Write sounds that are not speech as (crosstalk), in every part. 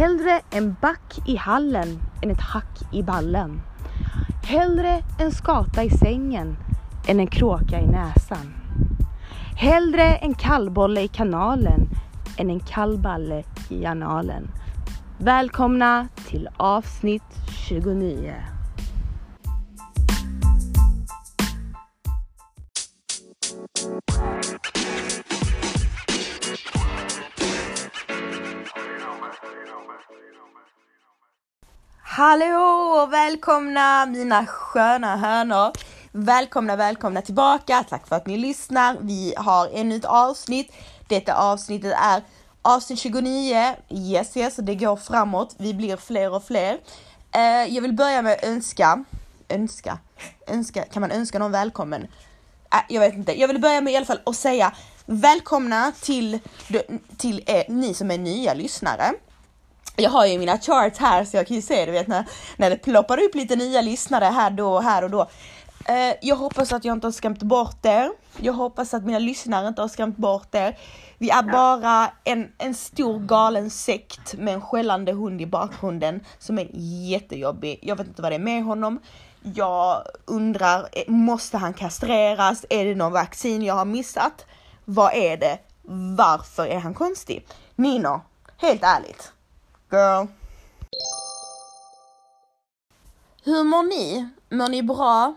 Hellre en back i hallen än ett hack i ballen. Hellre en skata i sängen än en kråka i näsan. Hellre en kallbolle i kanalen än en kallballe i analen. Välkomna till avsnitt 29. Hallå och välkomna mina sköna hönor. Välkomna, välkomna tillbaka. Tack för att ni lyssnar. Vi har ännu ett avsnitt. Detta avsnittet är avsnitt 29. Yes, yes, det går framåt. Vi blir fler och fler. Eh, jag vill börja med att önska, önska, önska, kan man önska någon välkommen? Eh, jag vet inte. Jag vill börja med i alla fall att säga välkomna till, till er, ni som är nya lyssnare. Jag har ju mina charts här så jag kan ju se det vet när, när det ploppar upp lite nya lyssnare här då här och då. Eh, jag hoppas att jag inte har skrämt bort er. Jag hoppas att mina lyssnare inte har skrämt bort er. Vi är bara en, en stor galen sekt med en skällande hund i bakgrunden som är jättejobbig. Jag vet inte vad det är med honom. Jag undrar, eh, måste han kastreras? Är det någon vaccin jag har missat? Vad är det? Varför är han konstig? Nino, helt ärligt. Girl. Hur mår ni? Mår ni bra?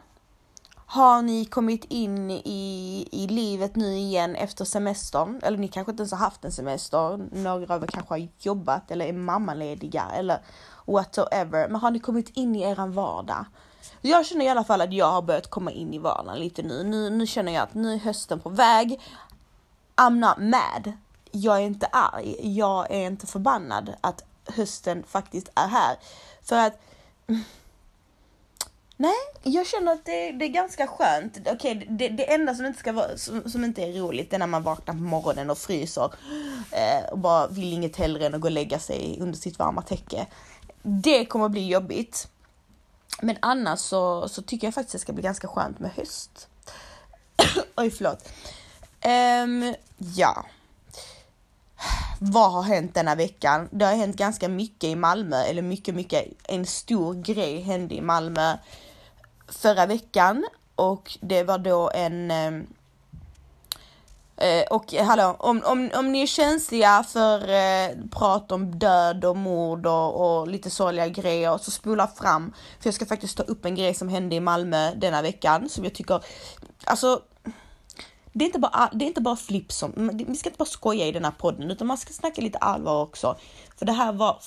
Har ni kommit in i, i livet nu igen efter semestern? Eller ni kanske inte ens har haft en semester. Några av er kanske har jobbat eller är mammalediga eller whatever. Men har ni kommit in i eran vardag? Jag känner i alla fall att jag har börjat komma in i vardagen lite nu. Nu, nu känner jag att nu är hösten på väg. I'm not mad. Jag är inte arg. Jag är inte förbannad att hösten faktiskt är här. För att Nej, jag känner att det, det är ganska skönt. Okej, okay, det, det enda som inte, ska vara, som, som, inte är roligt är när man vaknar på morgonen och fryser eh, och bara vill inget hellre än att gå och lägga sig under sitt varma täcke. Det kommer att bli jobbigt. Men annars så, så tycker jag faktiskt att det ska bli ganska skönt med höst. (coughs) Oj, förlåt. Um, ja. Vad har hänt denna veckan? Det har hänt ganska mycket i Malmö, eller mycket, mycket. En stor grej hände i Malmö förra veckan och det var då en ehm, eh, och eh, hallå, om, om, om ni är känsliga för eh, prat om död och mord och, och lite sorgliga grejer så spola fram. För jag ska faktiskt ta upp en grej som hände i Malmö denna veckan som jag tycker, alltså det är inte bara, det är inte bara flipp som, vi ska inte bara skoja i den här podden utan man ska snacka lite allvar också. För det här var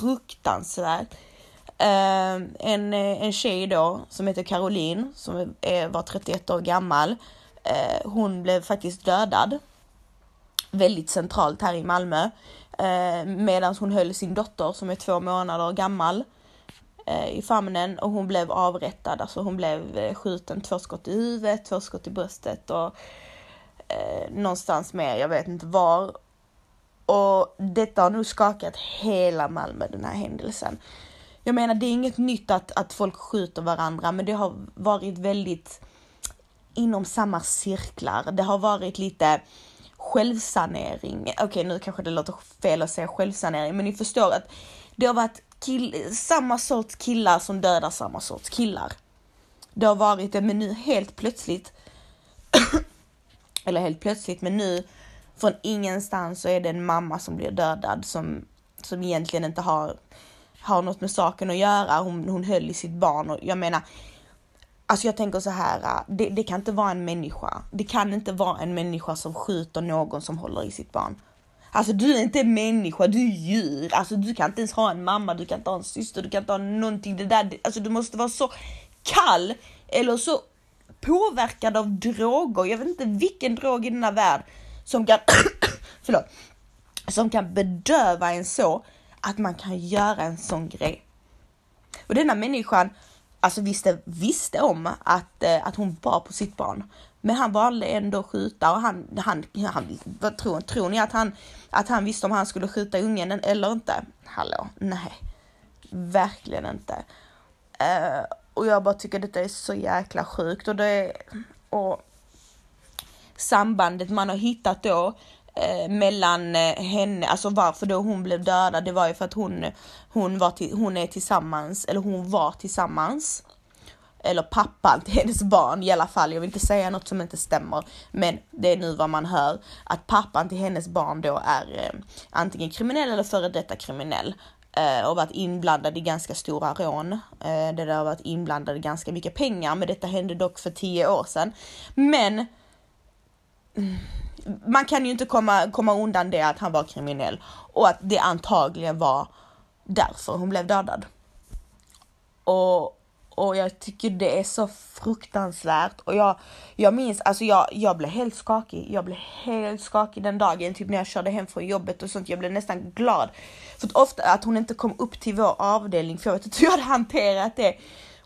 fruktansvärt. Uh, en, eh, en tjej då som heter Caroline som är, var 31 år gammal. Uh, hon blev faktiskt dödad. Väldigt centralt här i Malmö. Uh, Medan hon höll sin dotter som är två månader gammal eh, i famnen och hon blev avrättad. Alltså hon blev skjuten två skott i huvudet, två skott i bröstet och eh, någonstans mer, jag vet inte var. Och detta har nog skakat hela Malmö, den här händelsen. Jag menar, det är inget nytt att, att folk skjuter varandra, men det har varit väldigt inom samma cirklar. Det har varit lite självsanering. Okej, okay, nu kanske det låter fel att säga självsanering, men ni förstår att det har varit kill samma sorts killar som dödar samma sorts killar. Det har varit det, men nu helt plötsligt eller helt plötsligt, men nu från ingenstans så är det en mamma som blir dödad som, som egentligen inte har, har något med saken att göra. Hon, hon höll i sitt barn och jag menar, alltså jag tänker så här, det, det kan inte vara en människa. Det kan inte vara en människa som skjuter någon som håller i sitt barn. Alltså du är inte en människa, du är djur. Alltså du kan inte ens ha en mamma, du kan inte ha en syster, du kan inte ha någonting. Det där, alltså du måste vara så kall eller så påverkad av droger. Jag vet inte vilken drog i denna värld som kan, (coughs) förlåt, som kan bedöva en så att man kan göra en sån grej. Och denna människan, alltså visste, visste om att, eh, att hon var på sitt barn. Men han valde ändå att skjuta och han, han, han vad tror, tror ni att han, att han visste om han skulle skjuta ungen eller inte? Hallå, nej, verkligen inte. Uh, och jag bara tycker detta är så jäkla sjukt. Och det är, och sambandet man har hittat då eh, mellan eh, henne, alltså varför då hon blev dödad, det var ju för att hon, hon, var till, hon är tillsammans, eller hon var tillsammans. Eller pappan (laughs) till hennes barn i alla fall, jag vill inte säga något som inte stämmer, men det är nu vad man hör, att pappan till hennes barn då är eh, antingen kriminell eller före detta kriminell eh, och varit inblandad i ganska stora rån. Eh, det har varit inblandad i ganska mycket pengar, men detta hände dock för tio år sedan. Men mm, man kan ju inte komma, komma undan det att han var kriminell och att det antagligen var därför hon blev dödad. Och och jag tycker det är så fruktansvärt och jag, jag minns, alltså jag, jag blev helt skakig. Jag blev helt skakig den dagen, typ när jag körde hem från jobbet och sånt. Jag blev nästan glad för att ofta att hon inte kom upp till vår avdelning för jag vet inte hur jag hade hanterat det.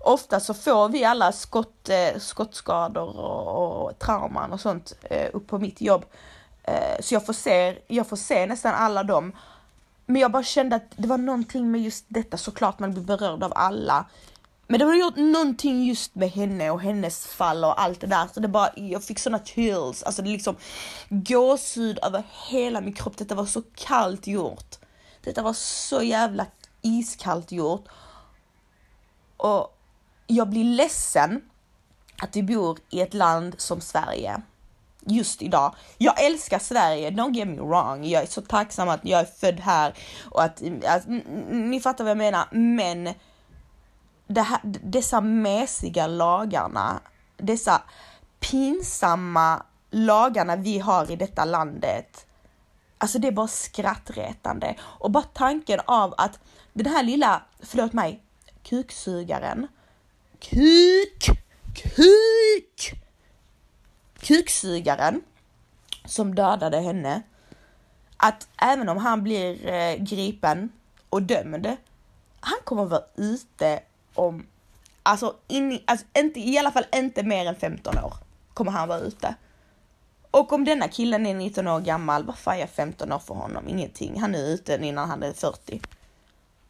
Ofta så får vi alla skott, eh, skottskador och, och trauman och sånt eh, upp på mitt jobb. Eh, så jag får, se, jag får se nästan alla dem. Men jag bara kände att det var någonting med just detta, såklart man blir berörd av alla. Men det har gjort någonting just med henne och hennes fall och allt det där så det bara, jag fick såna chills, alltså det liksom gåshud över hela min kropp. Detta var så kallt gjort. Detta var så jävla iskallt gjort. Och jag blir ledsen att vi bor i ett land som Sverige just idag. Jag älskar Sverige, don't get me wrong. Jag är så tacksam att jag är född här och att, att ni fattar vad jag menar, men det här, dessa mesiga lagarna, dessa pinsamma lagarna vi har i detta landet. Alltså det är bara skrattretande och bara tanken av att den här lilla, förlåt mig, kuksugaren, kuk, kuk, kuksugaren som dödade henne, att även om han blir eh, gripen och dömd, han kommer vara ute om, alltså, in, alltså inte, i alla fall inte mer än 15 år kommer han vara ute. Och om denna killen är 19 år gammal, vad fan är 15 år för honom? Ingenting. Han är ute innan han är 40.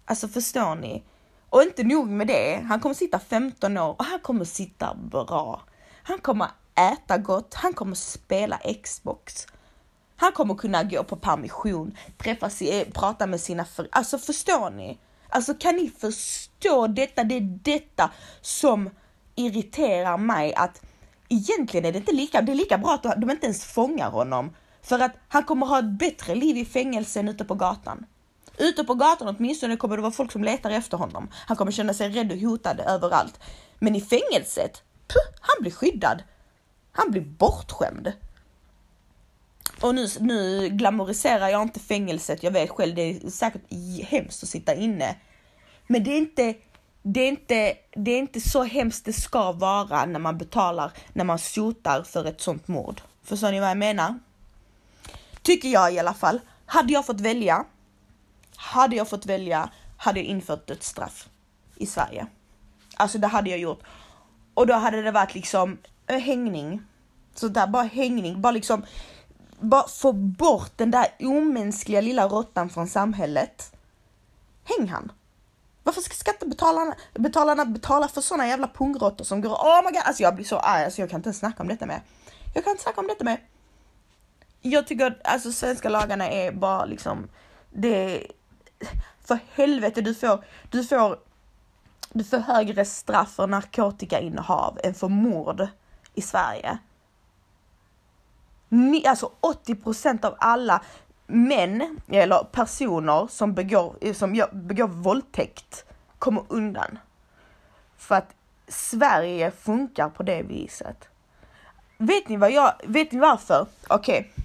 Alltså förstår ni? Och inte nog med det, han kommer sitta 15 år och han kommer sitta bra. Han kommer äta gott, han kommer spela Xbox. Han kommer kunna gå på permission, träffa sig, eh, prata med sina föräldrar. Alltså förstår ni? Alltså kan ni förstå detta? Det är detta som irriterar mig att egentligen är det inte lika, det är lika bra att de inte ens fångar honom. För att han kommer ha ett bättre liv i fängelse än ute på gatan. Ute på gatan åtminstone kommer det vara folk som letar efter honom. Han kommer känna sig rädd och hotad överallt. Men i fängelset, puh, han blir skyddad. Han blir bortskämd. Och nu, nu glamoriserar jag inte fängelset, jag vet själv, det är säkert hemskt att sitta inne. Men det är inte, det är inte, det är inte så hemskt det ska vara när man betalar, när man sotar för ett sånt mord. Förstår ni vad jag menar? Tycker jag i alla fall. Hade jag fått välja, hade jag fått välja, hade jag infört dödsstraff i Sverige. Alltså det hade jag gjort. Och då hade det varit liksom eh, hängning. Så där bara hängning, bara liksom bara få bort den där omänskliga lilla råttan från samhället. Häng han. Varför ska skattebetalarna betalarna betala för såna jävla pungråttor som går oh my god, alltså jag blir så arg, alltså jag kan inte ens snacka om detta med. Jag kan inte snacka om detta med. Jag tycker att alltså svenska lagarna är bara liksom, det för helvete du får, du får, du får högre straff för narkotikainnehav än för mord i Sverige alltså 80% av alla män eller personer som begår, som begår våldtäkt kommer undan. För att Sverige funkar på det viset. Vet ni vad jag, vet ni varför? Okej. Okay.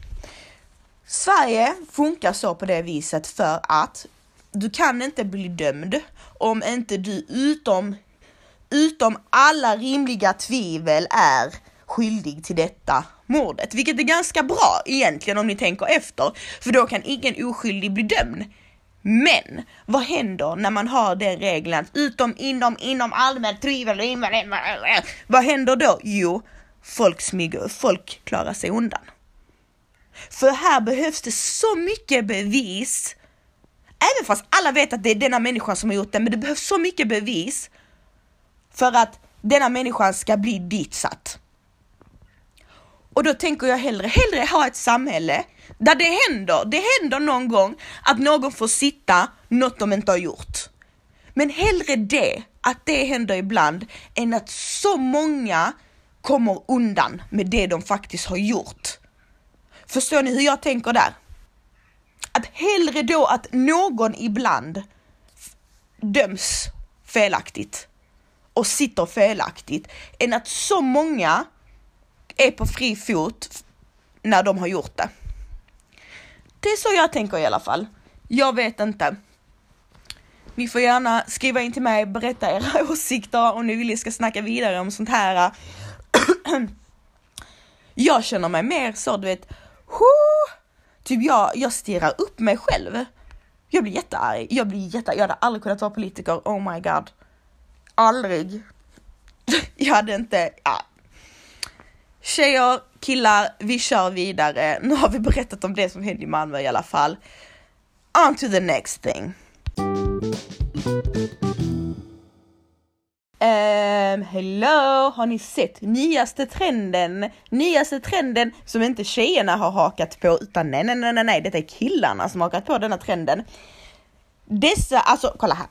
Sverige funkar så på det viset för att du kan inte bli dömd om inte du utom, utom alla rimliga tvivel är skyldig till detta mordet, vilket är ganska bra egentligen om ni tänker efter, för då kan ingen oskyldig bli dömd. Men vad händer när man har den regeln utom inom, inom allmänt tvivel, vad händer då? Jo, folk smyger, folk klarar sig undan. För här behövs det så mycket bevis, även fast alla vet att det är denna människan som har gjort det, men det behövs så mycket bevis för att denna människan ska bli ditsatt. Och då tänker jag hellre, hellre ha ett samhälle där det händer, det händer någon gång att någon får sitta något de inte har gjort. Men hellre det, att det händer ibland, än att så många kommer undan med det de faktiskt har gjort. Förstår ni hur jag tänker där? Att hellre då att någon ibland döms felaktigt och sitter felaktigt än att så många är på fri fot när de har gjort det. Det är så jag tänker i alla fall. Jag vet inte. Ni får gärna skriva in till mig, berätta era (laughs) åsikter om ni vill jag ska snacka vidare om sånt här. (clears throat) jag känner mig mer så, du vet, typ jag, jag stirrar upp mig själv. Jag blir jättearg, jag blir jättearg, jag hade aldrig kunnat vara politiker, oh my god. Aldrig. (laughs) jag hade inte, ja. Tjejer, killar, vi kör vidare. (laughs) Nu har vi berättat om det som hände i Malmö i alla fall. On to the next thing. Um, hello, har ni sett nyaste trenden? Nyaste trenden som inte tjejerna har hakat på utan nej, nej, nej, nej, nej, detta är killarna som har hakat på denna trenden. Dessa, alltså kolla här.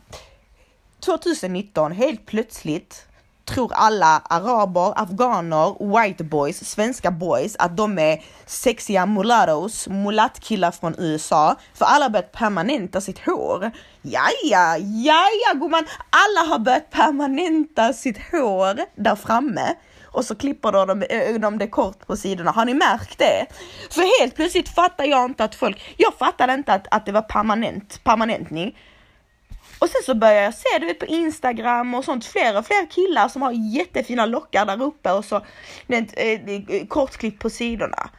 2019, helt plötsligt tror alla araber, afghaner, white boys, svenska boys att de är sexiga mulattos, mulattkillar från USA. För alla har börjat permanenta sitt hår. Jaja, jaja gumman, alla har börjat permanenta sitt hår där framme och så klipper de, de det kort på sidorna. Har ni märkt det? För helt plötsligt fattar jag inte att folk, jag fattade inte att, att det var permanent, permanentning. Och sen så börjar jag se, du vet på Instagram och sånt, fler och fler killar som har jättefina lockar där uppe och så vet, eh, eh, kortklipp på sidorna.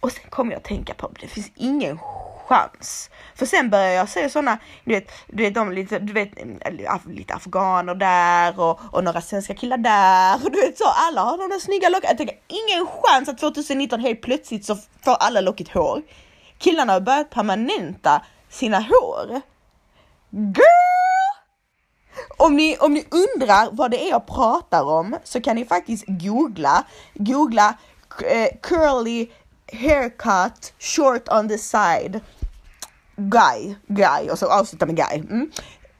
Och sen kommer jag att tänka på, det finns ingen chans. För sen börjar jag se sådana, du vet, du vet, de lite, du vet, mm, lite afghaner där och, och några svenska killar där. Och du vet så, alla har de där snygga lockarna. Jag tänker, ingen chans att 2019 helt plötsligt så får alla lockigt hår. Killarna har börjat permanenta sina hår. Girl! Om ni, om ni undrar vad det är jag pratar om så kan ni faktiskt googla, googla eh, curly haircut short on the side guy, guy och så avsluta med guy. Mm.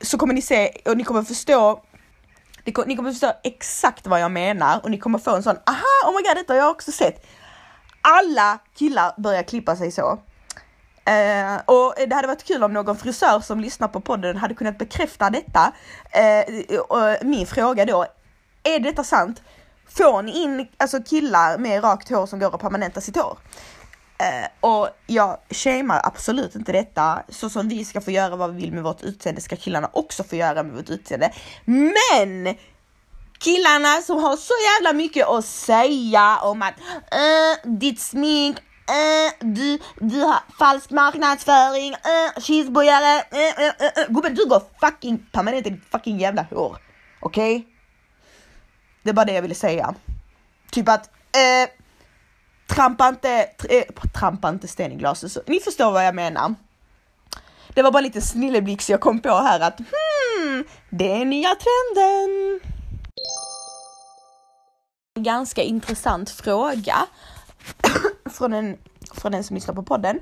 Så kommer ni se och ni kommer förstå ni kommer förstå exakt vad jag menar och ni kommer få en sån aha, oh my god, detta har jag också sett. Alla killar börjar klippa sig så. Eh, och det hade varit kul om någon frisör som lyssnar på podden hade kunnat bekräfta detta. Eh, och eh, min fråga då, är detta sant? Får ni in alltså killar med rakt hår som går och permanenta sitt hår? Eh, och jag shamear absolut inte detta. Så som vi ska få göra vad vi vill med vårt utseende ska killarna också få göra med vårt utseende. Men killarna som har så jävla mycket att säga om att uh, ditt smink, Uh, du, du har falsk marknadsföring, uh, cheeseburgare, eh, uh, uh, uh. Gubben du går fucking permanent i ditt fucking jävla hår. Okej? Okay? Det är bara det jag ville säga. Typ att, uh, trampa inte, uh, trampa inte sten i glaset. Så, ni förstår vad jag menar. Det var bara lite snilleblick så jag kom på här att hmm, det är nya trenden. Ganska intressant fråga från en, från en som lyssnar på podden.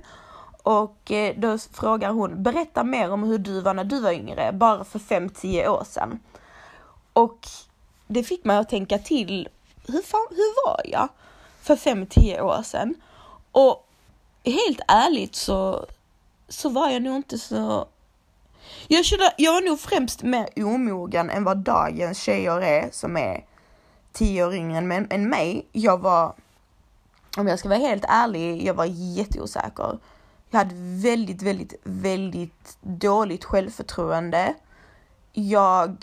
Och eh, då frågar hon, berätta mer om hur du var när du var yngre, bara för 5-10 år sedan. Och det fick mig att tänka till, hur, fan, hur var jag för 5-10 år sedan? Och helt ärligt så, så var jag nog inte så jag, kände, jag var nog främst mer omogen än vad dagens tjejer är som är 10 år yngre än, än mig. Jag var om jag ska vara helt ärlig, jag var jätteosäker. Jag hade väldigt, väldigt, väldigt dåligt självförtroende. Jag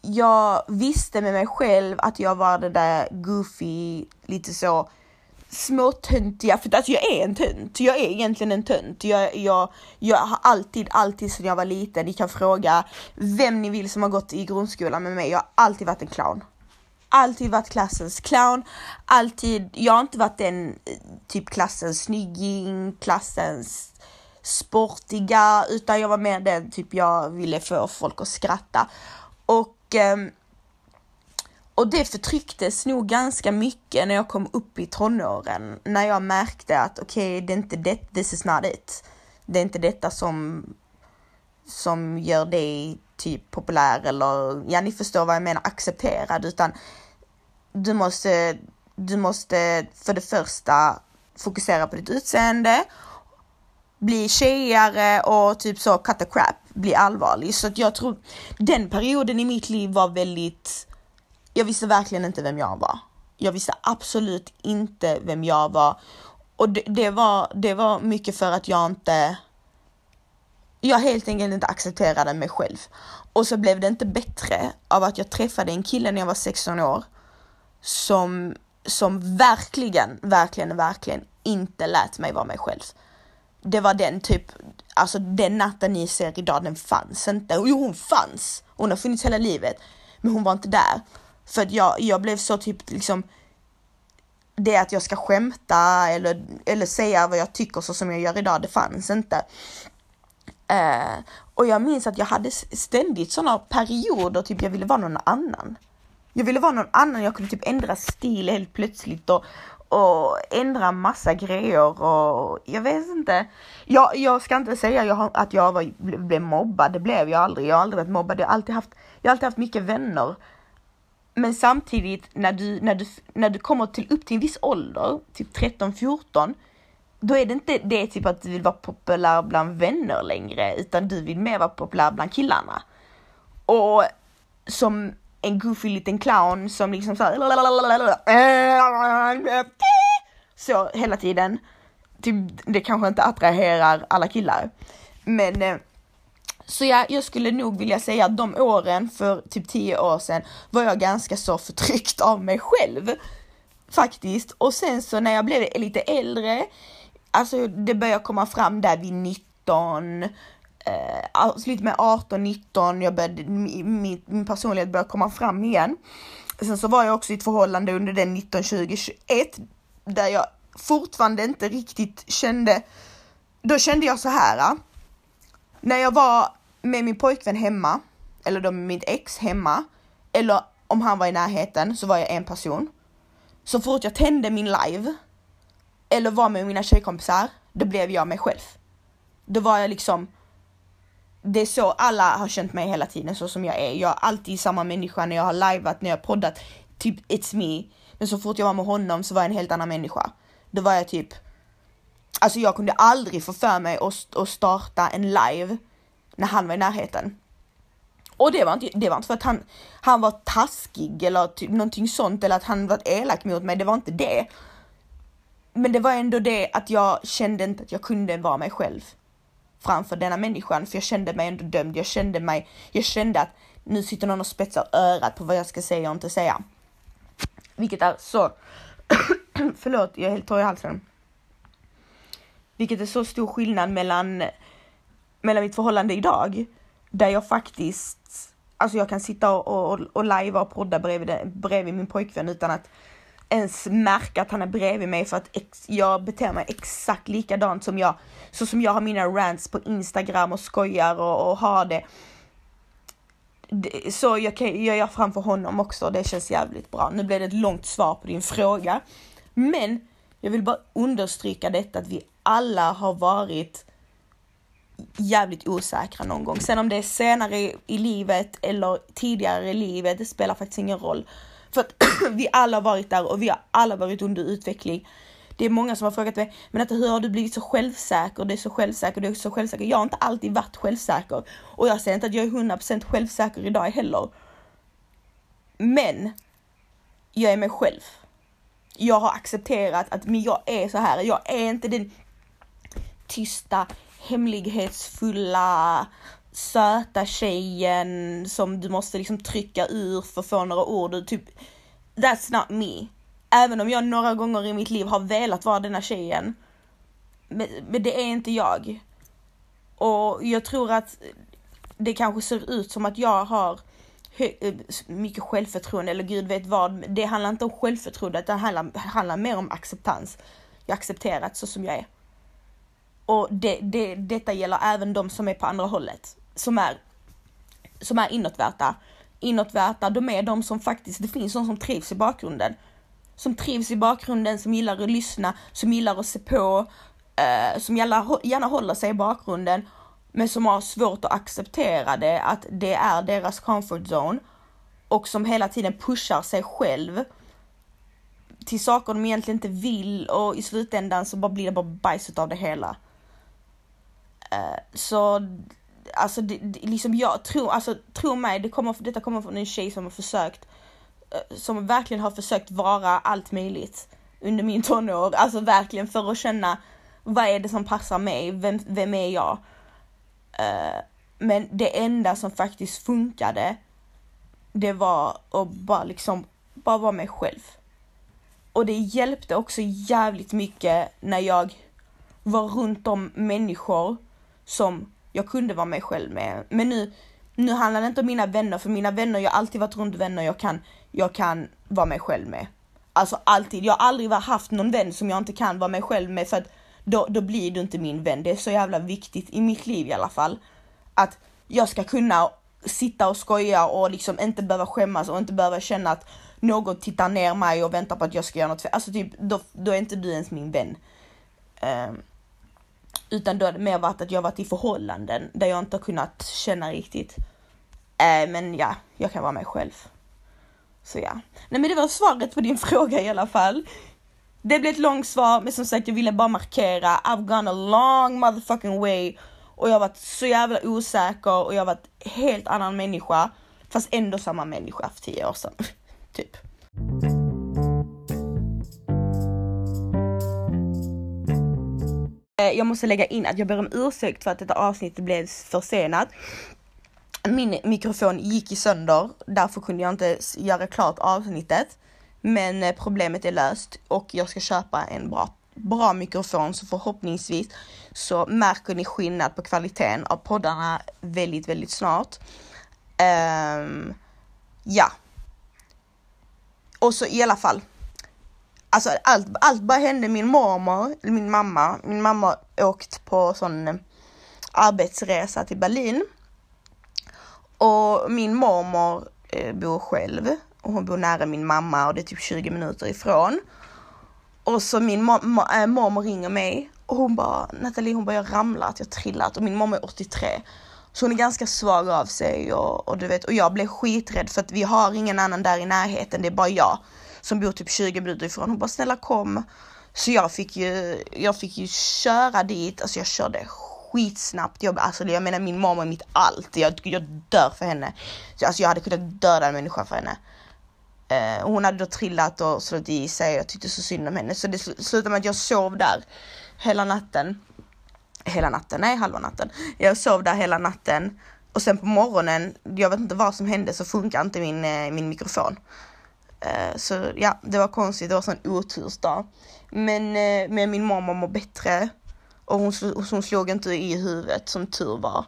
jag visste med mig själv att jag var det där goofy, lite så småtöntiga, för alltså jag är en tönt. Jag är egentligen en tönt. Jag, jag, jag har alltid, alltid sedan jag var liten, ni kan fråga vem ni vill som har gått i grundskolan med mig, jag har alltid varit en clown alltid varit klassens clown, alltid, jag har inte varit den eh, typ klassens snygging, klassens sportiga, utan jag var mer den typ jag ville få folk att skratta. Och, ehm, Och det förtrycktes nog ganska mycket när jag kom upp i tonåren. När jag märkte att okej, okay, det är inte det, this is not it. Det är inte detta som, som gör dig typ populär eller, ja ni förstår vad jag menar, accepterad. Utan du måste, du måste för det första fokusera på ditt utseende, bli tjejigare och typ så cut the crap, bli allvarlig. Så att jag tror den perioden i mitt liv var väldigt jag visste verkligen inte vem jag var. Jag visste absolut inte vem jag var. Och det, det, var, det var mycket för att jag inte, jag helt enkelt inte accepterade mig själv. Och så blev det inte bättre av att jag träffade en kille när jag var 16 år som, som verkligen, verkligen, verkligen inte lät mig vara mig själv. Det var den typ, alltså den natten ni ser idag, den fanns inte. Jo, hon fanns. Hon har funnits hela livet. Men hon var inte där. För att jag, jag blev så typ liksom det att jag ska skämta eller, eller säga vad jag tycker så som jag gör idag, det fanns inte. Uh, och jag minns att jag hade ständigt sådana perioder, typ jag ville vara någon annan. Jag ville vara någon annan, jag kunde typ ändra stil helt plötsligt och, och ändra massa grejer och jag vet inte. Jag, jag ska inte säga jag, att jag var, blev mobbad, det blev jag aldrig. Jag har aldrig varit mobbad, jag har alltid haft, jag har alltid haft mycket vänner. Men samtidigt när du, när du, när du kommer till upp till en viss ålder, typ 13-14, då är det inte det typ att du vill vara populär bland vänner längre, utan du vill mer vara populär bland killarna. Och som en goofy liten clown som liksom så så hela tiden. Typ, det kanske inte attraherar alla killar. Men eh, så jag, jag skulle nog vilja säga att de åren för typ tio år sedan var jag ganska så förtryckt av mig själv. Faktiskt. Och sen så när jag blev lite äldre, alltså det började komma fram där vid 19, eh, alltså lite med 18, 19, jag började, min, min personlighet började komma fram igen. Sen så var jag också i ett förhållande under den 19, 20, 21 där jag fortfarande inte riktigt kände, då kände jag så här ah. när jag var med min pojkvän hemma, eller då med mitt ex hemma, eller om han var i närheten så var jag en person. Så fort jag tände min live, eller var med mina tjejkompisar, då blev jag mig själv. Då var jag liksom, det är så alla har känt mig hela tiden, så som jag är. Jag är alltid samma människa när jag har liveat, när jag har poddat, typ it's me. Men så fort jag var med honom så var jag en helt annan människa. Då var jag typ Alltså jag kunde aldrig få för mig att, att starta en live när han var i närheten. Och det var inte, det var inte för att han, han var taskig eller typ någonting sånt eller att han var elak mot mig, det var inte det. Men det var ändå det att jag kände inte att jag kunde vara mig själv framför denna människan, för jag kände mig ändå dömd. Jag kände mig, jag kände att nu sitter någon och spetsar örat på vad jag ska säga och inte säga. Vilket är så, (clears throat) förlåt, jag är helt torr i halsen. Vilket är så stor skillnad mellan, mellan mitt förhållande idag, där jag faktiskt, alltså jag kan sitta och, och, och live och podda bredvid, bredvid min pojkvän utan att ens märka att han är bredvid mig för att ex, jag beter mig exakt likadant som jag, så som jag har mina rants på Instagram och skojar och, och har det. Så jag kan, gör framför honom också, det känns jävligt bra. Nu blev det ett långt svar på din fråga. Men jag vill bara understryka detta att vi alla har varit jävligt osäkra någon gång. Sen om det är senare i livet eller tidigare i livet, det spelar faktiskt ingen roll. För att (clears throat) vi alla har varit där och vi har alla varit under utveckling. Det är många som har frågat mig, men att hur har du blivit så självsäker? det är så självsäker, det är så självsäker. Jag har inte alltid varit självsäker och jag säger inte att jag är 100% självsäker idag heller. Men jag är mig själv. Jag har accepterat att men jag är så här. Jag är inte den tysta, hemlighetsfulla, söta tjejen som du måste liksom trycka ur för att få några ord. Typ, that's not me. Även om jag några gånger i mitt liv har velat vara denna tjejen. Men, men det är inte jag. Och jag tror att det kanske ser ut som att jag har eh, mycket självförtroende eller gud vet vad. Det handlar inte om självförtroende, det handlar, handlar mer om acceptans. Jag accepterar så som jag är. Och det, det, detta gäller även de som är på andra hållet, som är, som är inåtvärta. inåtvärta, de är de som faktiskt, det finns de som trivs i bakgrunden. Som trivs i bakgrunden, som gillar att lyssna, som gillar att se på, eh, som gärna, gärna håller sig i bakgrunden, men som har svårt att acceptera det, att det är deras comfort zone och som hela tiden pushar sig själv till saker de egentligen inte vill och i slutändan så bara blir det bara bajset av det hela. Eh, så alltså det, det, liksom jag tror, alltså tro mig, det kommer, detta kommer från en tjej som har försökt, eh, som verkligen har försökt vara allt möjligt under min tonår, alltså verkligen för att känna vad är det som passar mig, vem, vem är jag? Uh, men det enda som faktiskt funkade, det var att bara liksom, bara vara mig själv. Och det hjälpte också jävligt mycket när jag var runt om människor som jag kunde vara mig själv med. Men nu, nu handlar det inte om mina vänner, för mina vänner, jag har alltid varit runt vänner jag kan, jag kan vara mig själv med. Alltså alltid, jag har aldrig haft någon vän som jag inte kan vara mig själv med för att då, då blir du inte min vän. Det är så jävla viktigt i mitt liv i alla fall. Att jag ska kunna sitta och skoja och liksom inte behöva skämmas och inte behöva känna att någon tittar ner mig och väntar på att jag ska göra något fel. Alltså typ, då, då är inte du ens min vän. Um, utan då har det mer varit att jag varit i förhållanden där jag inte har kunnat känna riktigt. Äh, men ja, jag kan vara mig själv. Så ja. Nej men det var svaret på din (laughs) fråga i alla fall. Det blev ett långt svar, men som sagt jag ville bara markera, I've gone a long motherfucking way och jag har varit så jävla osäker och jag har varit helt annan människa. Fast ändå samma människa för tio år sedan. (laughs) typ. Eh, jag måste lägga in att jag ber om ursäkt för att detta avsnitt blev försenat. Min mikrofon gick i sönder, därför kunde jag inte göra klart avsnittet. Men eh, problemet är löst och jag ska köpa en bra, bra mikrofon så förhoppningsvis så märker ni skillnad på kvaliteten av poddarna väldigt, väldigt snart. Um, ja, och så i alla fall. Alltså allt, allt bara hände min mormor, min mamma. Min mamma åkt på sån eh, arbetsresa till Berlin. Och min mormor eh, bor själv och hon bor nära min mamma och det är typ 20 minuter ifrån. Och så min äh, mormor ringer mig och hon bara Nathalie, hon bara jag ramlat, jag trillat och min mamma är 83. Så hon är ganska svag av sig och, och, du vet, och jag blev skiträdd för att vi har ingen annan där i närheten, det är bara jag som bor typ 20 minuter ifrån. Hon bara snälla kom. Så jag fick ju, jag fick ju köra dit, alltså jag körde skitsnabbt. Jag, alltså jag menar min mamma är mitt allt, jag, jag dör för henne. Alltså jag hade kunnat döda en människa för henne. Uh, hon hade då trillat och slagit i sig, jag tyckte så synd om henne. Så det slutade med att jag sov där hela natten hela natten, nej halva natten. Jag sov där hela natten och sen på morgonen, jag vet inte vad som hände så funkar inte min, eh, min mikrofon. Eh, så ja, det var konstigt, det var en otursdag. Men, eh, men min mamma mår bättre och hon, hon slog inte i huvudet som tur var.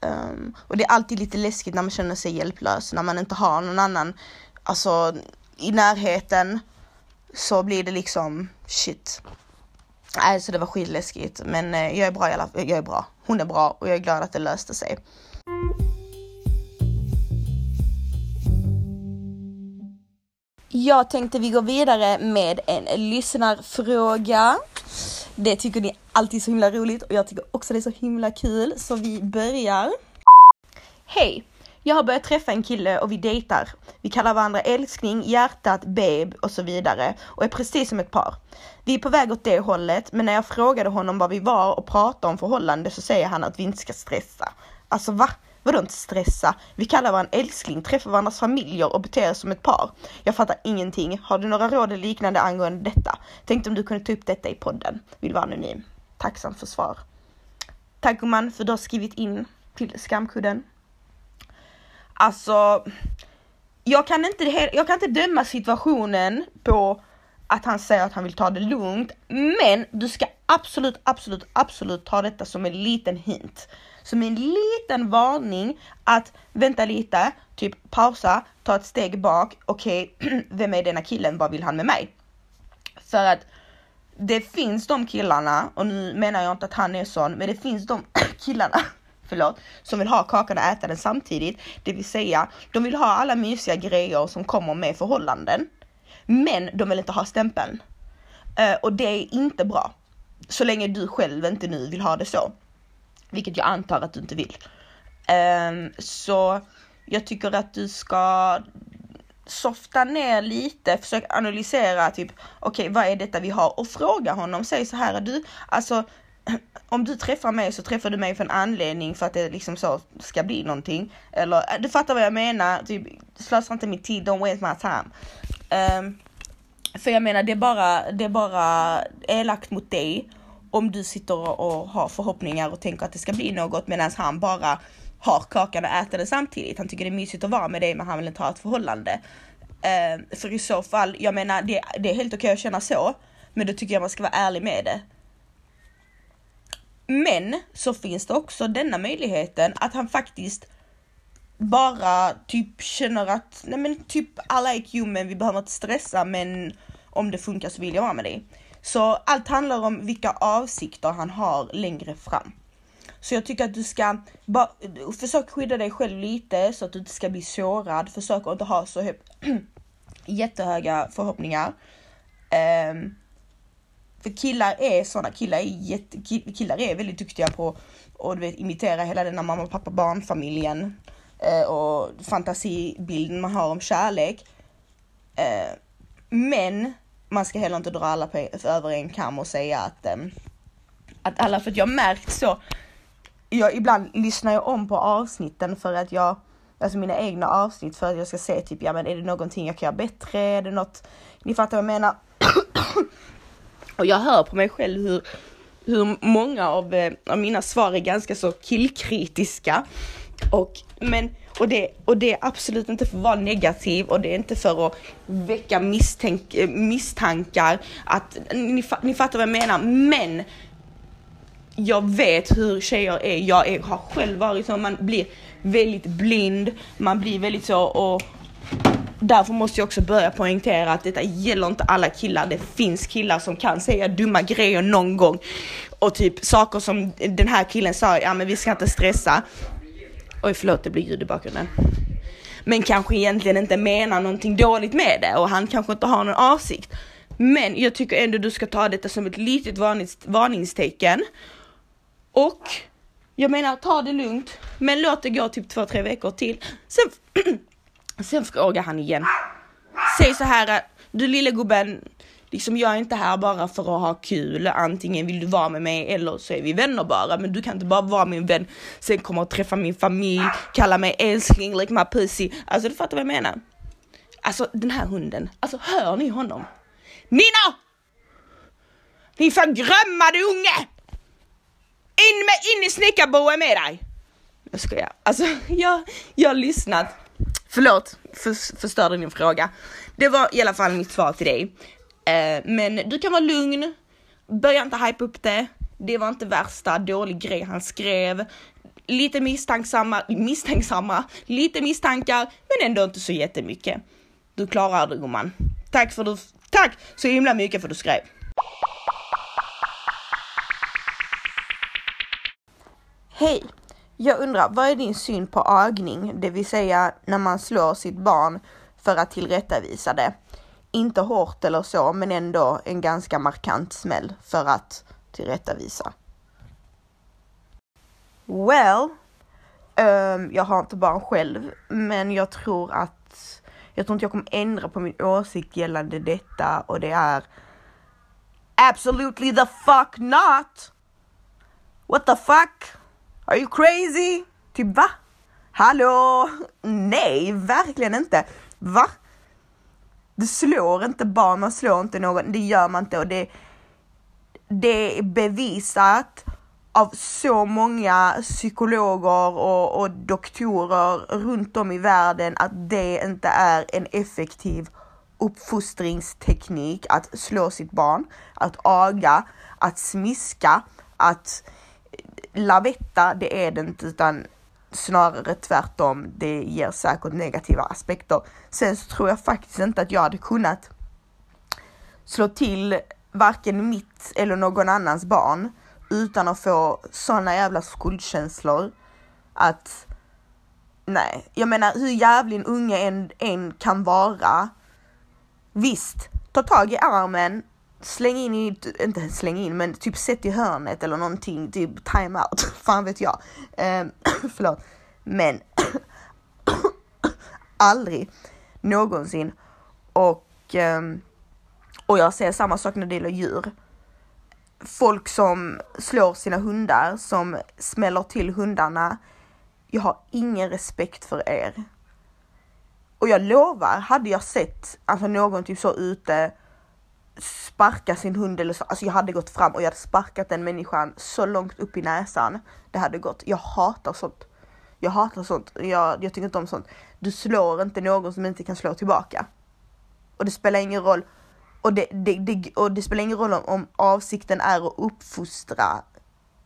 Um, och det är alltid lite läskigt när man känner sig hjälplös, när man inte har någon annan, alltså i närheten så blir det liksom shit. Alltså så det var skitläskigt. Men eh, jag är bra i alla fall. Jag är bra. Hon är bra och jag är glad att det löste sig. Jag tänkte vi går vidare med en lyssnarfråga. Det tycker ni alltid är så himla roligt och jag tycker också det är så himla kul så vi börjar. Hej! Jag har börjat träffa en kille och vi dejtar. Vi kallar varandra älskling, hjärtat, babe och så vidare och är precis som ett par. Vi är på väg åt det hållet, men när jag frågade honom vad vi var och pratade om förhållande så säger han att vi inte ska stressa. Alltså va? Vadå inte stressa? Vi kallar varandra älskling, träffar varandras familjer och beter oss som ett par. Jag fattar ingenting. Har du några råd eller liknande angående detta? Tänkte om du kunde ta upp detta i podden. Vill vara anonym. Tacksam för svar. Tack gumman för att du har skrivit in till skamkudden. Alltså, jag kan inte, jag kan inte döma situationen på att han säger att han vill ta det lugnt. Men du ska absolut, absolut, absolut ta detta som en liten hint. Som en liten varning att vänta lite, typ pausa, ta ett steg bak. Okej, okay, (clears throat) vem är denna killen? Vad vill han med mig? För att det finns de killarna, och nu menar jag inte att han är sån, men det finns de (clears throat) killarna (laughs) förlåt, som vill ha kakan och äta den samtidigt. Det vill säga, de vill ha alla mysiga grejer som kommer med förhållanden. Men de vill inte ha stämpeln. Uh, och det är inte bra. Så länge du själv inte nu vill ha det så. Vilket jag antar att du inte vill. Um, så jag tycker att du ska softa ner lite, försök analysera typ okej okay, vad är detta vi har och fråga honom, säg så här du, alltså (clears throat) om du träffar mig så träffar du mig för en anledning för att det liksom så ska bli någonting. Eller äh, du fattar vad jag menar, typ slösa inte min tid, don't waste my time. Um, för jag menar det är bara, det är bara elakt mot dig om du sitter och har förhoppningar och tänker att det ska bli något medan han bara har kakan och äter den samtidigt. Han tycker det är mysigt att vara med dig men han vill inte ha ett förhållande. Uh, för i så fall, jag menar det, det är helt okej okay att känna så. Men då tycker jag man ska vara ärlig med det. Men så finns det också denna möjligheten att han faktiskt bara typ känner att, nej men typ alla är human, vi behöver inte stressa men om det funkar så vill jag vara med dig. Så allt handlar om vilka avsikter han har längre fram. Så jag tycker att du ska försöka försök skydda dig själv lite så att du inte ska bli sårad. Försök att inte ha så (clears throat) jättehöga förhoppningar. Um, för killar är sådana, killar är, jätte, killar är väldigt duktiga på att imitera hela den här mamma, pappa, barnfamiljen uh, eh, och fantasibilden man har om kärlek. Uh, men man ska heller inte dra alla på, över en kam och säga att, eh, att alla, för att jag märkt så, jag, ibland lyssnar jag om på avsnitten för att jag, alltså mina egna avsnitt för att jag ska se typ, ja men är det någonting jag kan göra bättre, är det något, ni fattar vad jag menar. (coughs) Och jag hör på mig själv hur, hur många av, eh, av mina svar är ganska så killkritiska. Och, men, och, det, och det är absolut inte för att vara negativ och det är inte för att väcka misstänk, eh, misstankar. Att, ni, ni fattar vad jag menar. Men jag vet hur tjejer är. Jag är, har själv varit så. Man blir väldigt blind. Man blir väldigt så och därför måste jag också börja poängtera att detta gäller inte alla killar. Det finns killar som kan säga dumma grejer någon gång. Och typ saker som den här killen sa, ja men vi ska inte stressa. Oj förlåt, det blir ljud i bakgrunden. Men kanske egentligen inte menar någonting dåligt med det och han kanske inte har någon avsikt. Men jag tycker ändå du ska ta detta som ett litet varnings varningstecken. Och jag menar, ta det lugnt, men låt det gå typ två, tre veckor till. Sen (clears throat) Sen frågar han igen. Säg så här, du lille gubben, liksom jag är inte här bara för att ha kul. Antingen vill du vara med mig eller så är vi vänner bara. Men du kan inte bara vara min vän, sen komma och träffa min familj, kalla mig älskling, like my pussy. Alltså du fattar vad jag menar? Alltså den här hunden, alltså hör ni honom? Nina! Din förgrömmade unge! In, med, in i snickarboet med dig! Jag skojar. Alltså (laughs) jag, jag har lyssnat Förlåt, för, förstörde min fråga. Det var i alla fall mitt svar till dig. Eh, men du kan vara lugn. Börja inte hype upp det. Det var inte värsta dålig grej han skrev. Lite misstänksamma, misstänksamma, lite misstankar, men ändå inte så jättemycket. Du klarar det gumman. Tack för du, tack så himla mycket för du skrev. Hej! Jag undrar, vad är din syn på agning, det vill säga när man slår sitt barn för att tillrättavisa det? Inte hårt eller så, men ändå en ganska markant smäll för att tillrättavisa. Well, um, jag har inte barn själv, men jag tror att jag tror inte jag kommer ändra på min åsikt gällande detta och det är Absolutely the fuck not! What the fuck? Are you crazy? Typ va? Hallå? Nej, verkligen inte. Va? Du slår inte barn, man slår inte någon, det gör man inte och det, det är bevisat av så många psykologer och, och doktorer runt om i världen att det inte är en effektiv uppfostringsteknik att slå sitt barn, att aga, att smiska, att lavetta, det är det inte utan snarare tvärtom. Det ger säkert negativa aspekter. Sen så tror jag faktiskt inte att jag hade kunnat slå till varken mitt eller någon annans barn utan att få såna jävla skuldkänslor att nej, jag menar hur jävlig en unge än, en kan vara. Visst, ta tag i armen, släng in i, inte släng in, men typ sätt i hörnet eller någonting, typ time out, (laughs) fan vet jag. Eh, (clears throat) förlåt. Men (clears throat) aldrig någonsin. Och, eh, och jag ser samma sak när det gäller djur. Folk som slår sina hundar, som smäller till hundarna. Jag har ingen respekt för er. Och jag lovar, hade jag sett alltså någon typ så ute sparka sin hund eller så, alltså jag hade gått fram och jag hade sparkat den människan så långt upp i näsan. Det hade gått. Jag hatar sånt. Jag hatar sånt. Jag, jag tycker inte om sånt. Du slår inte någon som inte kan slå tillbaka. Och det spelar ingen roll. Och det, det, det och det spelar ingen roll om, om avsikten är att uppfostra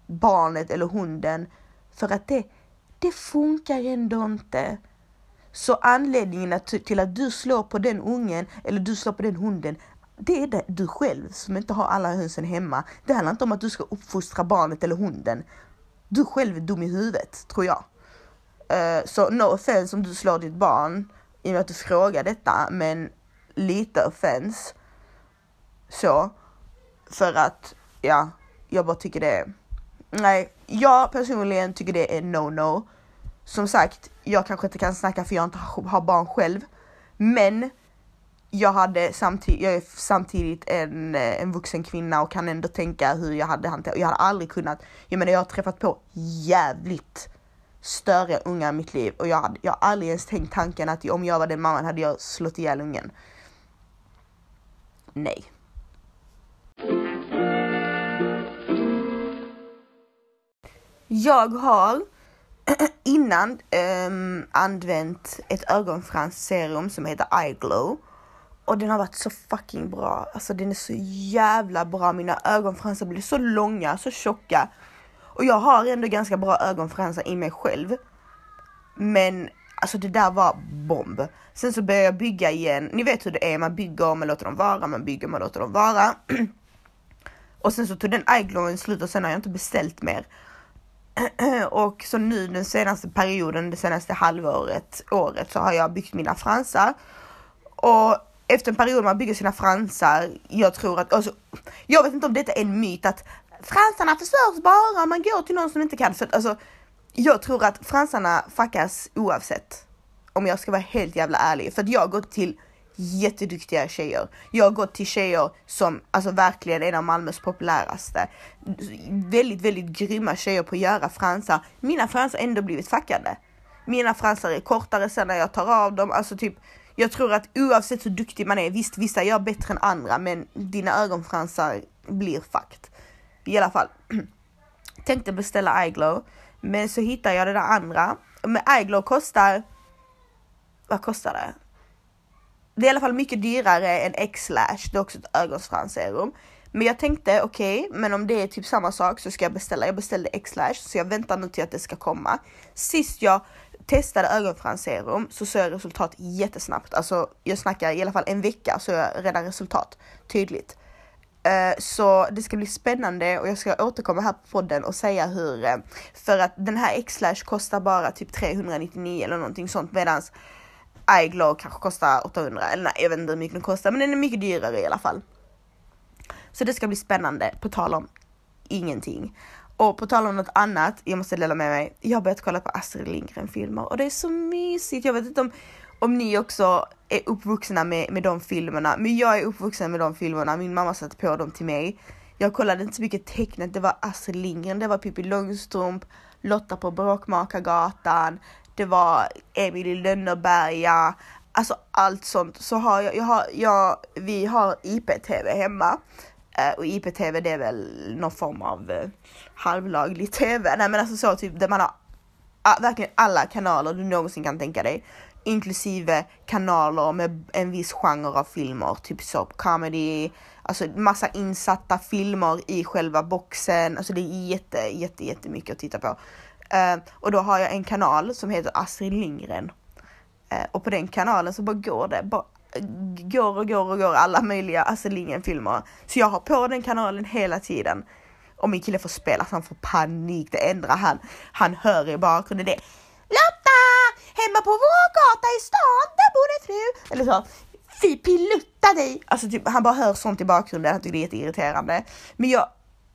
barnet eller hunden. För att det, det funkar ändå inte. Så anledningen till att du slår på den ungen eller du slår på den hunden det är det, du själv som inte har alla hönsen hemma. Det handlar inte om att du ska uppfostra barnet eller hunden. Du själv är dum i huvudet, tror jag. Uh, så no offense om du slår ditt barn i och med att du frågar detta, men lite offense. Så. För att, ja, jag bara tycker det är... Nej, jag personligen tycker det är no-no. Som sagt, jag kanske inte kan snacka för jag inte har barn själv. Men jag hade samtidigt, jag är samtidigt en, eh, en vuxen kvinna och kan ändå tänka hur jag hade hanterat, jag hade aldrig kunnat, jag menar jag har träffat på jävligt störiga unga i mitt liv och jag, hade, jag har aldrig ens tänkt tanken att om jag var den mamman hade jag slått ihjäl ungen. Nej. Jag har (clears throat) innan um, använt ett ögonfransserum som heter Eye Glow och den har varit så fucking bra. Alltså den är så jävla bra. Mina ögonfransar blir så långa, så tjocka. Och jag har ändå ganska bra ögonfransar i mig själv. Men alltså det där var bomb. Sen så började jag bygga igen. Ni vet hur det är, man bygger, man låter dem vara, man bygger, man låter dem vara. (clears throat) och sen så tog den eyeglowen slut och sen har jag inte beställt mer. (clears throat) och så nu den senaste perioden, det senaste halvåret, året så har jag byggt mina fransar. Och efter en period man bygger sina fransar, jag tror att, alltså, jag vet inte om detta är en myt att fransarna förstörs bara om man går till någon som inte kan. För alltså, jag tror att fransarna fuckas oavsett. Om jag ska vara helt jävla ärlig. För att jag har gått till jätteduktiga tjejer. Jag har gått till tjejer som alltså verkligen är en av Malmös populäraste. Väldigt, väldigt grymma tjejer på att göra fransar. Mina fransar har ändå blivit fuckade. Mina fransar är kortare sen när jag tar av dem. Alltså typ jag tror att oavsett hur duktig man är, visst vissa gör bättre än andra men dina ögonfransar blir fucked. I alla fall. (clears throat) Tänkte beställa eyeglow men så hittade jag det där andra. Men eyeglow kostar, vad kostar det? Det är i alla fall mycket dyrare än X-lash, det är också ett ögonfransserum. Men jag tänkte okej, okay, men om det är typ samma sak så ska jag beställa. Jag beställde X-lash så jag väntar nu till att det ska komma. Sist jag testade ögonfransserum så såg jag resultat jättesnabbt. Alltså jag snackar i alla fall en vecka så jag redan resultat tydligt. Eh, så det ska bli spännande och jag ska återkomma här på podden och säga hur, eh, för att den här X-Lash kostar bara typ 399 eller någonting sånt medans iGlow kanske kostar 800 eller nej jag vet inte hur mycket den kostar men den är mycket dyrare i alla fall. Så det ska bli spännande på tal om ingenting. Och på tal om något annat, jag måste dela med mig. Jag har börjat kolla på Astrid Lindgren filmer och det är så mysigt. Jag vet inte om, om ni också är uppvuxna med, med de filmerna, men jag är uppvuxen med de filmerna. Min mamma satte på dem till mig. Jag kollade inte så mycket tecknet, det var Astrid Lindgren, det var Pippi Långstrump, Lotta på Bråkmakargatan, det var Emil i Lönneberga, alltså allt sånt. Så har jag, jag har, jag, vi har IPTV hemma Eh, och IPTV det är väl någon form av uh, halvlaglig TV. Nej men alltså så typ där man har uh, verkligen alla kanaler du någonsin kan tänka dig. Inklusive kanaler med en viss genre av filmer, typ soap comedy, alltså massa insatta filmer i själva boxen. Alltså det är jätte, jätte, jättemycket att titta på. Uh, och då har jag en kanal som heter Astrid Lindgren. Uh, och på den kanalen så bara går det bara går och går och går alla möjliga alltså, Astrid Lindgren filmer. Så jag har på den kanalen hela tiden. Och min kille får spela så han får panik. Det ändrar han, han hör i bakgrunden det Lotta! Hemma på vår gata i stan, där bor en fru. Eller så. Fy pilutta dig! Alltså typ, han bara hör sånt i bakgrunden, han tycker det är jätteirriterande. Men jag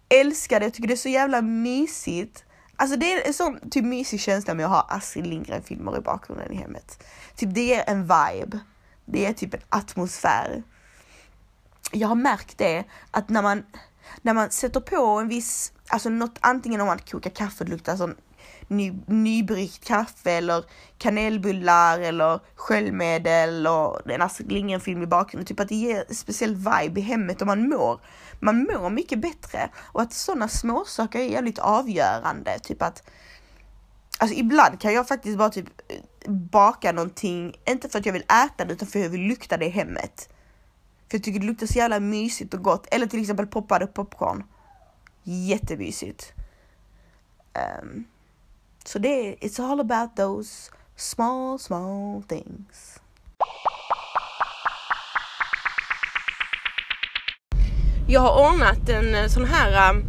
älskar det, jag tycker det är så jävla mysigt. Alltså det är en sån typ mysig känsla med att ha Astrid Lindgren filmer i bakgrunden i hemmet. Typ det ger en vibe. Det är typ en atmosfär. Jag har märkt det att när man, när man sätter på en viss, alltså något, antingen om man kokar kaffe, det luktar sån ny, nybryggt kaffe eller kanelbullar eller sköljmedel och en Astrid Lindgren-film i bakgrunden. Typ att det ger en speciell vibe i hemmet och man mår, man mår mycket bättre. Och att sådana småsaker är jävligt avgörande. Typ att Alltså ibland kan jag faktiskt bara typ eh, baka någonting, inte för att jag vill äta det utan för att jag vill lukta det i hemmet. För jag tycker det luktar så jävla mysigt och gott. Eller till exempel poppade popcorn. Jättemysigt. Um, så det är, it's all about those small, small things. Jag har ordnat en eh, sån här ehm,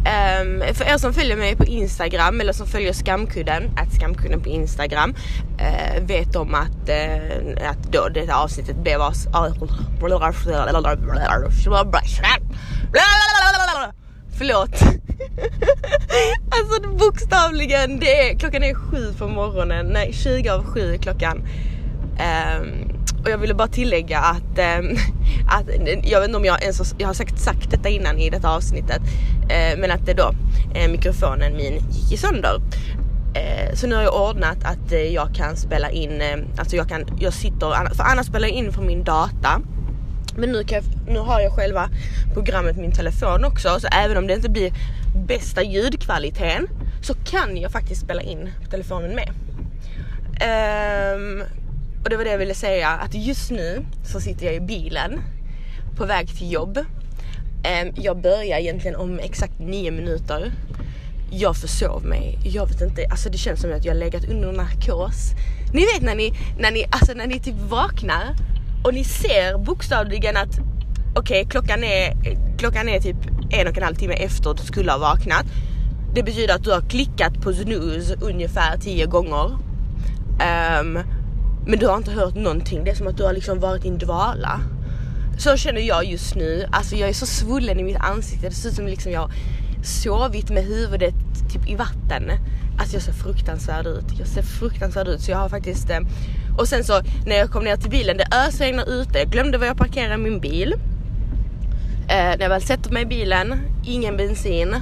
Um, för er som följer mig på Instagram eller som följer Skamkudden, att Skamkudden på Instagram, uh, vet om att, uh, att då detta avsnittet blev av... Förlåt. (laughs) alltså bokstavligen, det är, klockan är sju på morgonen, nej 20 av sju klockan. Um, och jag ville bara tillägga att, ähm, (laughs) att jag vet inte om jag ens jag har sagt, sagt detta innan i detta avsnittet, äh, men att det då äh, mikrofonen min gick sönder. Äh, så nu har jag ordnat att jag kan spela in, alltså jag kan, jag sitter, för annars spelar jag in från min data. Men nu, kan jag, nu har jag själva programmet min telefon också, så även om det inte blir bästa ljudkvaliteten så kan jag faktiskt spela in på telefonen med. Um, och det var det jag ville säga att just nu så sitter jag i bilen på väg till jobb. Ehm, jag börjar egentligen om exakt nio minuter. Jag försov mig. Jag vet inte, alltså det känns som att jag har legat under narkos. Ni vet när ni, när ni, alltså när ni typ vaknar och ni ser bokstavligen att okej okay, klockan, är, klockan är typ en och en halv timme efter du skulle ha vaknat. Det betyder att du har klickat på snooze ungefär tio gånger. Um, men du har inte hört någonting. Det är som att du har liksom varit i en dvala. Så känner jag just nu. Alltså jag är så svullen i mitt ansikte. Det ser ut som liksom jag sovit med huvudet typ i vatten. Alltså jag ser fruktansvärd ut. Jag ser fruktansvärd ut så jag har faktiskt... Eh, och sen så när jag kom ner till bilen, det ösregnar ute. Jag glömde var jag parkerade min bil. Eh, när jag väl sätter mig i bilen, ingen bensin.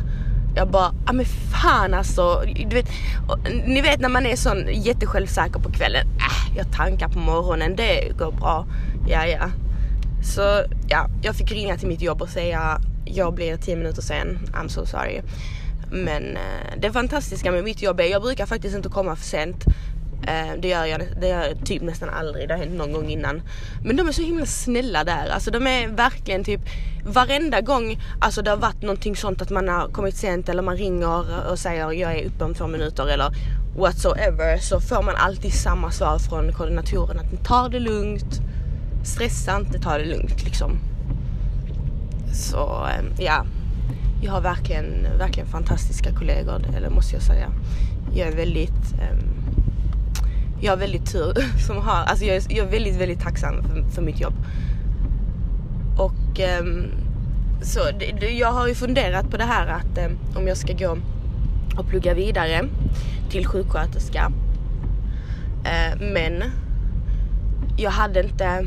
Jag bara, ja men fan alltså. Du vet, ni vet när man är sån jättesjälvsäker på kvällen. Äh, jag tankar på morgonen, det går bra. Ja, ja. Så ja, jag fick ringa till mitt jobb och säga jag blir 10 minuter sen. I'm so sorry. Men eh, det fantastiska med mitt jobb är, jag brukar faktiskt inte komma för sent. Eh, det, gör jag, det gör jag typ nästan aldrig, det har hänt någon gång innan. Men de är så himla snälla där, alltså de är verkligen typ varenda gång alltså det har varit någonting sånt att man har kommit sent eller man ringer och säger jag är uppe om två minuter eller whatsoever så får man alltid samma svar från koordinatorerna att ta det lugnt, stressa inte, ta det lugnt liksom. Så eh, ja, jag har verkligen, verkligen fantastiska kollegor, eller måste jag säga. Jag är väldigt um, jag har väldigt tur (laughs) som har, alltså jag är, jag är väldigt, väldigt tacksam för, för mitt jobb. Och um, så det, jag har ju funderat på det här att um, om jag ska gå och plugga vidare till sjuksköterska. Uh, men jag hade inte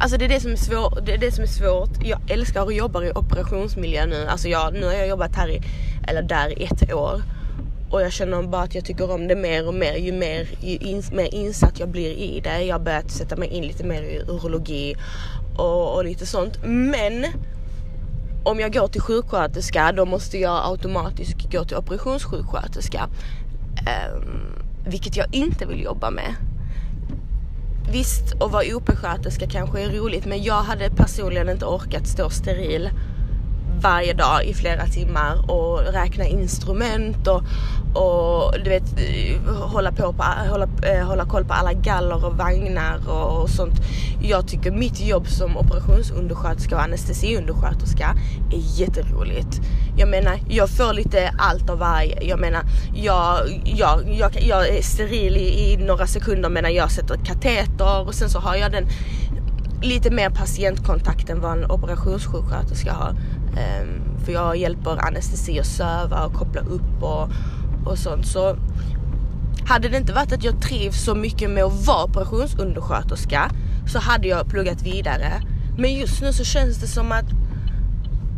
Alltså det är det som är svårt. Det är det som är svårt. Jag älskar att jobba i operationsmiljö nu. Alltså jag, nu har jag jobbat här i, eller där i ett år och jag känner bara att jag tycker om det mer och mer ju mer, ju in, mer insatt jag blir i det. Jag har börjat sätta mig in lite mer i urologi och, och lite sånt. Men om jag går till sjuksköterska då måste jag automatiskt gå till operationssjuksköterska. Um, vilket jag inte vill jobba med. Visst, att vara OP-sköterska kanske är roligt men jag hade personligen inte orkat stå steril varje dag i flera timmar och räkna instrument och, och du vet hålla, på på, hålla, eh, hålla koll på alla galler och vagnar och, och sånt. Jag tycker mitt jobb som operationsundersköterska och anestesiundersköterska är jätteroligt. Jag menar, jag får lite allt av varje. Jag menar, jag, jag, jag, jag är steril i, i några sekunder medan jag sätter kateter och sen så har jag den lite mer patientkontakt än vad en operationssjuksköterska har. Um, för jag hjälper anestesi och söva och koppla upp och, och sånt. Så hade det inte varit att jag trivs så mycket med att vara operationsundersköterska så hade jag pluggat vidare. Men just nu så känns det som att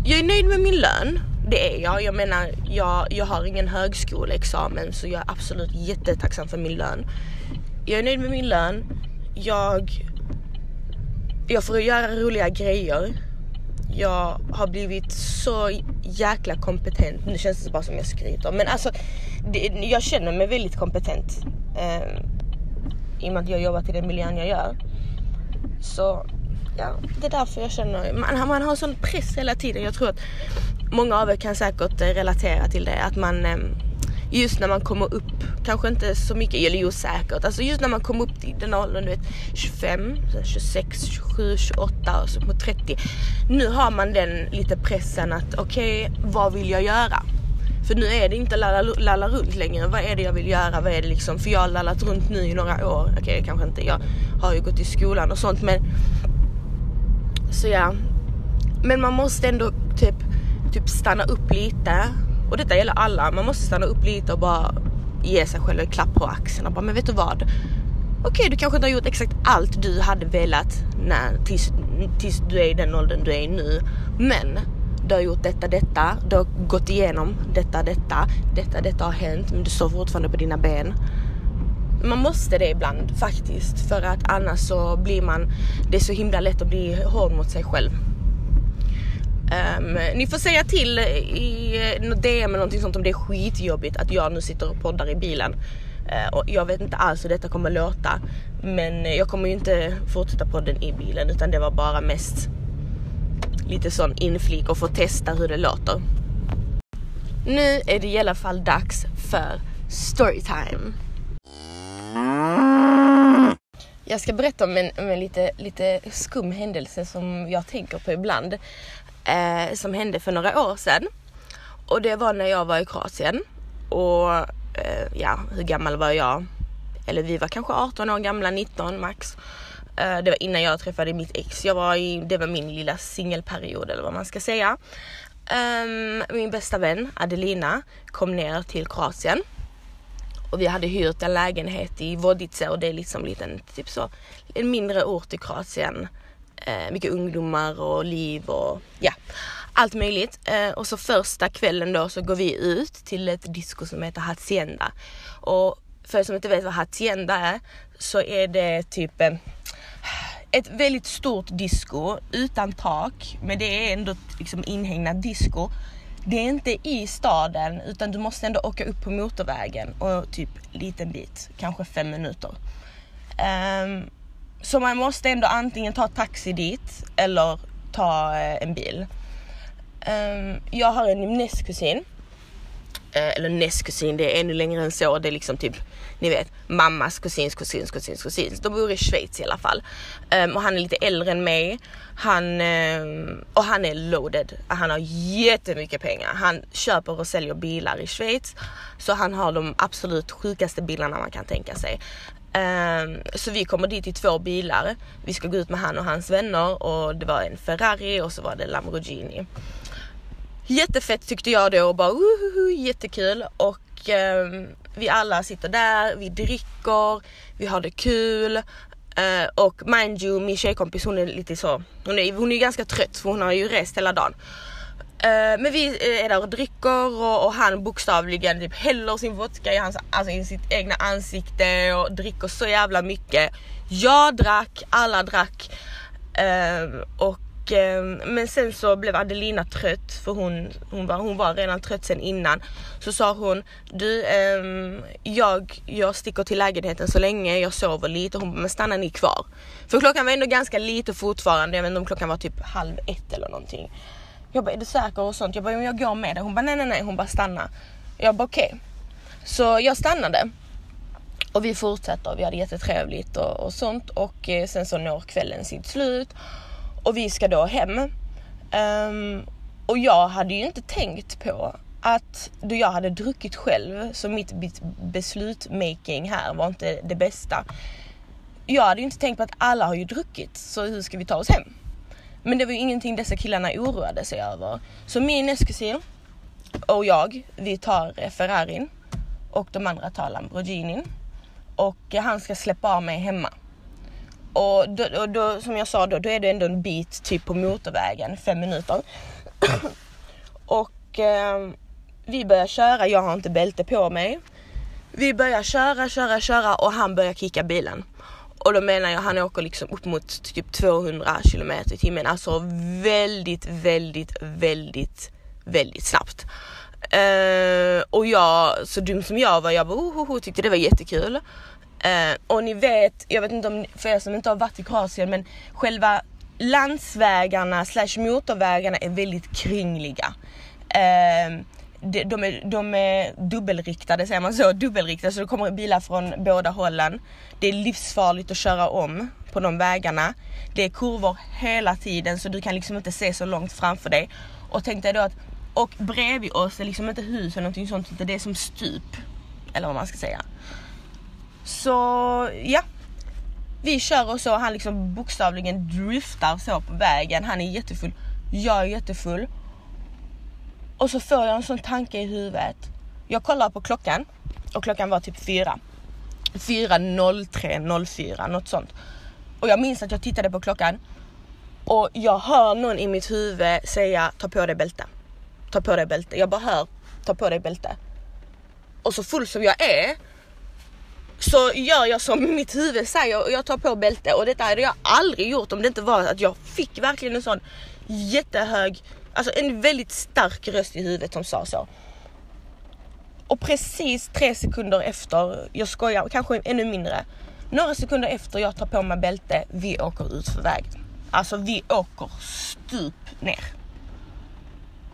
jag är nöjd med min lön. Det är jag. Jag menar, jag, jag har ingen högskoleexamen så jag är absolut jättetacksam för min lön. Jag är nöjd med min lön. Jag jag får göra roliga grejer. Jag har blivit så jäkla kompetent. Nu känns det bara som jag skryter. Men alltså, det, jag känner mig väldigt kompetent. Eh, I och med att jag jobbar till den miljön jag gör. Så ja, det är därför jag känner, man, man har sån press hela tiden. Jag tror att många av er kan säkert eh, relatera till det. Att man eh, just när man kommer upp, kanske inte så mycket, eller jo säkert, alltså just när man kommer upp till den åldern, du vet 25, 26, 27, 28 och så på 30. Nu har man den lite pressen att okej, okay, vad vill jag göra? För nu är det inte lalla, lalla runt längre. Vad är det jag vill göra? Vad är det liksom? För jag har lallat runt nu i några år. Okej, okay, kanske inte. Jag har ju gått i skolan och sånt men så ja. Men man måste ändå typ, typ stanna upp lite och detta gäller alla, man måste stanna upp lite och bara ge sig själv en klapp på axeln och bara, men vet du vad? Okej, okay, du kanske inte har gjort exakt allt du hade velat när, tills, tills du är i den åldern du är i nu. Men du har gjort detta, detta, du har gått igenom detta, detta, detta, detta har hänt, men du står fortfarande på dina ben. Man måste det ibland faktiskt, för att annars så blir man, det är så himla lätt att bli hård mot sig själv. Um, ni får säga till i eh, något DM eller någonting sånt om det är skitjobbigt att jag nu sitter och poddar i bilen. Uh, och jag vet inte alls hur detta kommer låta. Men jag kommer ju inte fortsätta podden i bilen utan det var bara mest lite sån inflik och få testa hur det låter. Nu är det i alla fall dags för storytime. Jag ska berätta om en, om en lite, lite skum händelse som jag tänker på ibland eh, som hände för några år sedan. Och det var när jag var i Kroatien. Och eh, ja, hur gammal var jag? Eller vi var kanske 18 år gamla, 19 max. Eh, det var innan jag träffade mitt ex. Jag var i, det var min lilla singelperiod eller vad man ska säga. Ehm, min bästa vän Adelina kom ner till Kroatien och vi hade hyrt en lägenhet i Vodice och det är liksom liten, typ så, en mindre ort i Kroatien eh, mycket ungdomar och liv och ja, allt möjligt. Eh, och så första kvällen då så går vi ut till ett disco som heter Hacienda. Och för er som inte vet vad Hacienda är så är det typ eh, ett väldigt stort disco utan tak, men det är ändå liksom inhägnat disco. Det är inte i staden utan du måste ändå åka upp på motorvägen och typ liten bit, kanske fem minuter. Um, så man måste ändå antingen ta taxi dit eller ta eh, en bil. Um, jag har en nästkusin. Eh, eller eller nästkusin, det är ännu längre än så. Det är liksom typ, ni vet, mammas kusins kusins kusins kusins. De bor i Schweiz i alla fall. Um, och han är lite äldre än mig. Han, um, och han är loaded. Han har jättemycket pengar. Han köper och säljer bilar i Schweiz. Så han har de absolut sjukaste bilarna man kan tänka sig. Um, så vi kommer dit i två bilar. Vi ska gå ut med han och hans vänner och det var en Ferrari och så var det Lamborghini. Jättefett tyckte jag då och bara uhuhu, jättekul och eh, vi alla sitter där, vi dricker, vi har det kul. eh, och mind you, min tjejkompis hon är lite så, hon är, hon är ganska trött för hon har ju rest hela dagen. Eh, men vi eh, är där och dricker och, och, han bokstavligen typ häller sin vodka i, hans, alltså i sitt egna ansikte och dricker så jävla mycket. Jag drack, alla drack. Ehm, och och, men sen så blev Adelina trött för hon, hon, var, hon var redan trött sen innan. Så sa hon, du ehm, jag, jag sticker till lägenheten så länge, jag sover lite. Hon bara, men stannar ni kvar? För klockan var ändå ganska lite fortfarande, jag vet inte om klockan var typ halv ett eller någonting. Jag bara, är du säker och sånt? Jag bara, jag går med dig. Hon bara, nej nej nej. Hon bara, stanna. Jag bara, okej. Okay. Så jag stannade. Och vi fortsätter, vi hade jättetrevligt och, och sånt och eh, sen så når kvällen sitt slut och vi ska då hem. Um, och jag hade ju inte tänkt på att då jag hade druckit själv så mitt beslutmaking här var inte det bästa. Jag hade ju inte tänkt på att alla har ju druckit så hur ska vi ta oss hem? Men det var ju ingenting dessa killarna oroade sig över. Så min eskkusin och jag, vi tar Ferrarin och de andra tar Lamborghinin och han ska släppa av mig hemma. Och då, och då, som jag sa då, då är det ändå en bit typ på motorvägen, fem minuter. (clears throat) och eh, vi börjar köra, jag har inte bälte på mig. Vi börjar köra, köra, köra och han börjar kicka bilen. Och då menar jag, han åker liksom upp mot typ 200 km i timmen. Alltså väldigt, väldigt, väldigt, väldigt snabbt. Uh, och jag, så dum som jag var, jag bara oh, oh, oh, tyckte det var jättekul. Uh, och ni vet, jag vet inte om för er som inte har varit i Kroatien, men själva landsvägarna slash motorvägarna är väldigt kringliga. Uh, de, de, är, de är dubbelriktade, säger man så, (laughs) dubbelriktade så det kommer bilar från båda hållen. Det är livsfarligt att köra om på de vägarna. Det är kurvor hela tiden så du kan liksom inte se så långt framför dig. Och tänk dig då att och bredvid oss är liksom inte hus eller någonting sånt utan det är som stup. Eller vad man ska säga. Så ja. Vi kör och så han liksom bokstavligen driftar så på vägen. Han är jättefull. Jag är jättefull. Och så får jag en sån tanke i huvudet. Jag kollar på klockan och klockan var typ fyra. 4.03, 04 något sånt. Och jag minns att jag tittade på klockan och jag hör någon i mitt huvud säga ta på dig bälte ta på dig bälte. Jag bara hör, ta på dig bälte. Och så full som jag är så gör jag som mitt huvud säger och jag tar på bälte och detta hade jag aldrig gjort om det inte var att jag fick verkligen en sån jättehög, alltså en väldigt stark röst i huvudet som sa så. Och precis tre sekunder efter, jag skojar, kanske ännu mindre, några sekunder efter jag tar på mig bälte, vi åker ut för vägen. Alltså vi åker stup ner.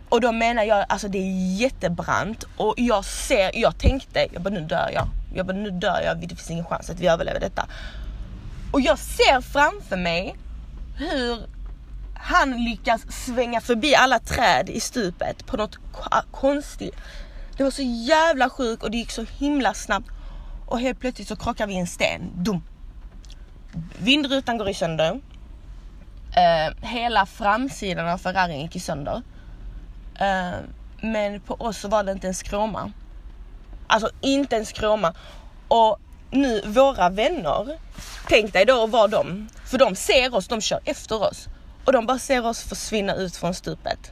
Och då menar jag, alltså det är jättebrant och jag ser, jag tänkte, jag bara nu dör jag. Jag bara nu dör jag, det finns ingen chans att vi överlever detta. Och jag ser framför mig hur han lyckas svänga förbi alla träd i stupet på något konstigt. Det var så jävla sjukt och det gick så himla snabbt. Och helt plötsligt så krockar vi i en sten. Dum. Vindrutan går i sönder. Eh, hela framsidan av Ferrarin gick i sönder. Uh, men på oss så var det inte en skråma. Alltså inte en skråma. Och nu våra vänner, tänk dig då vad de, för de ser oss, de kör efter oss och de bara ser oss försvinna ut från stupet.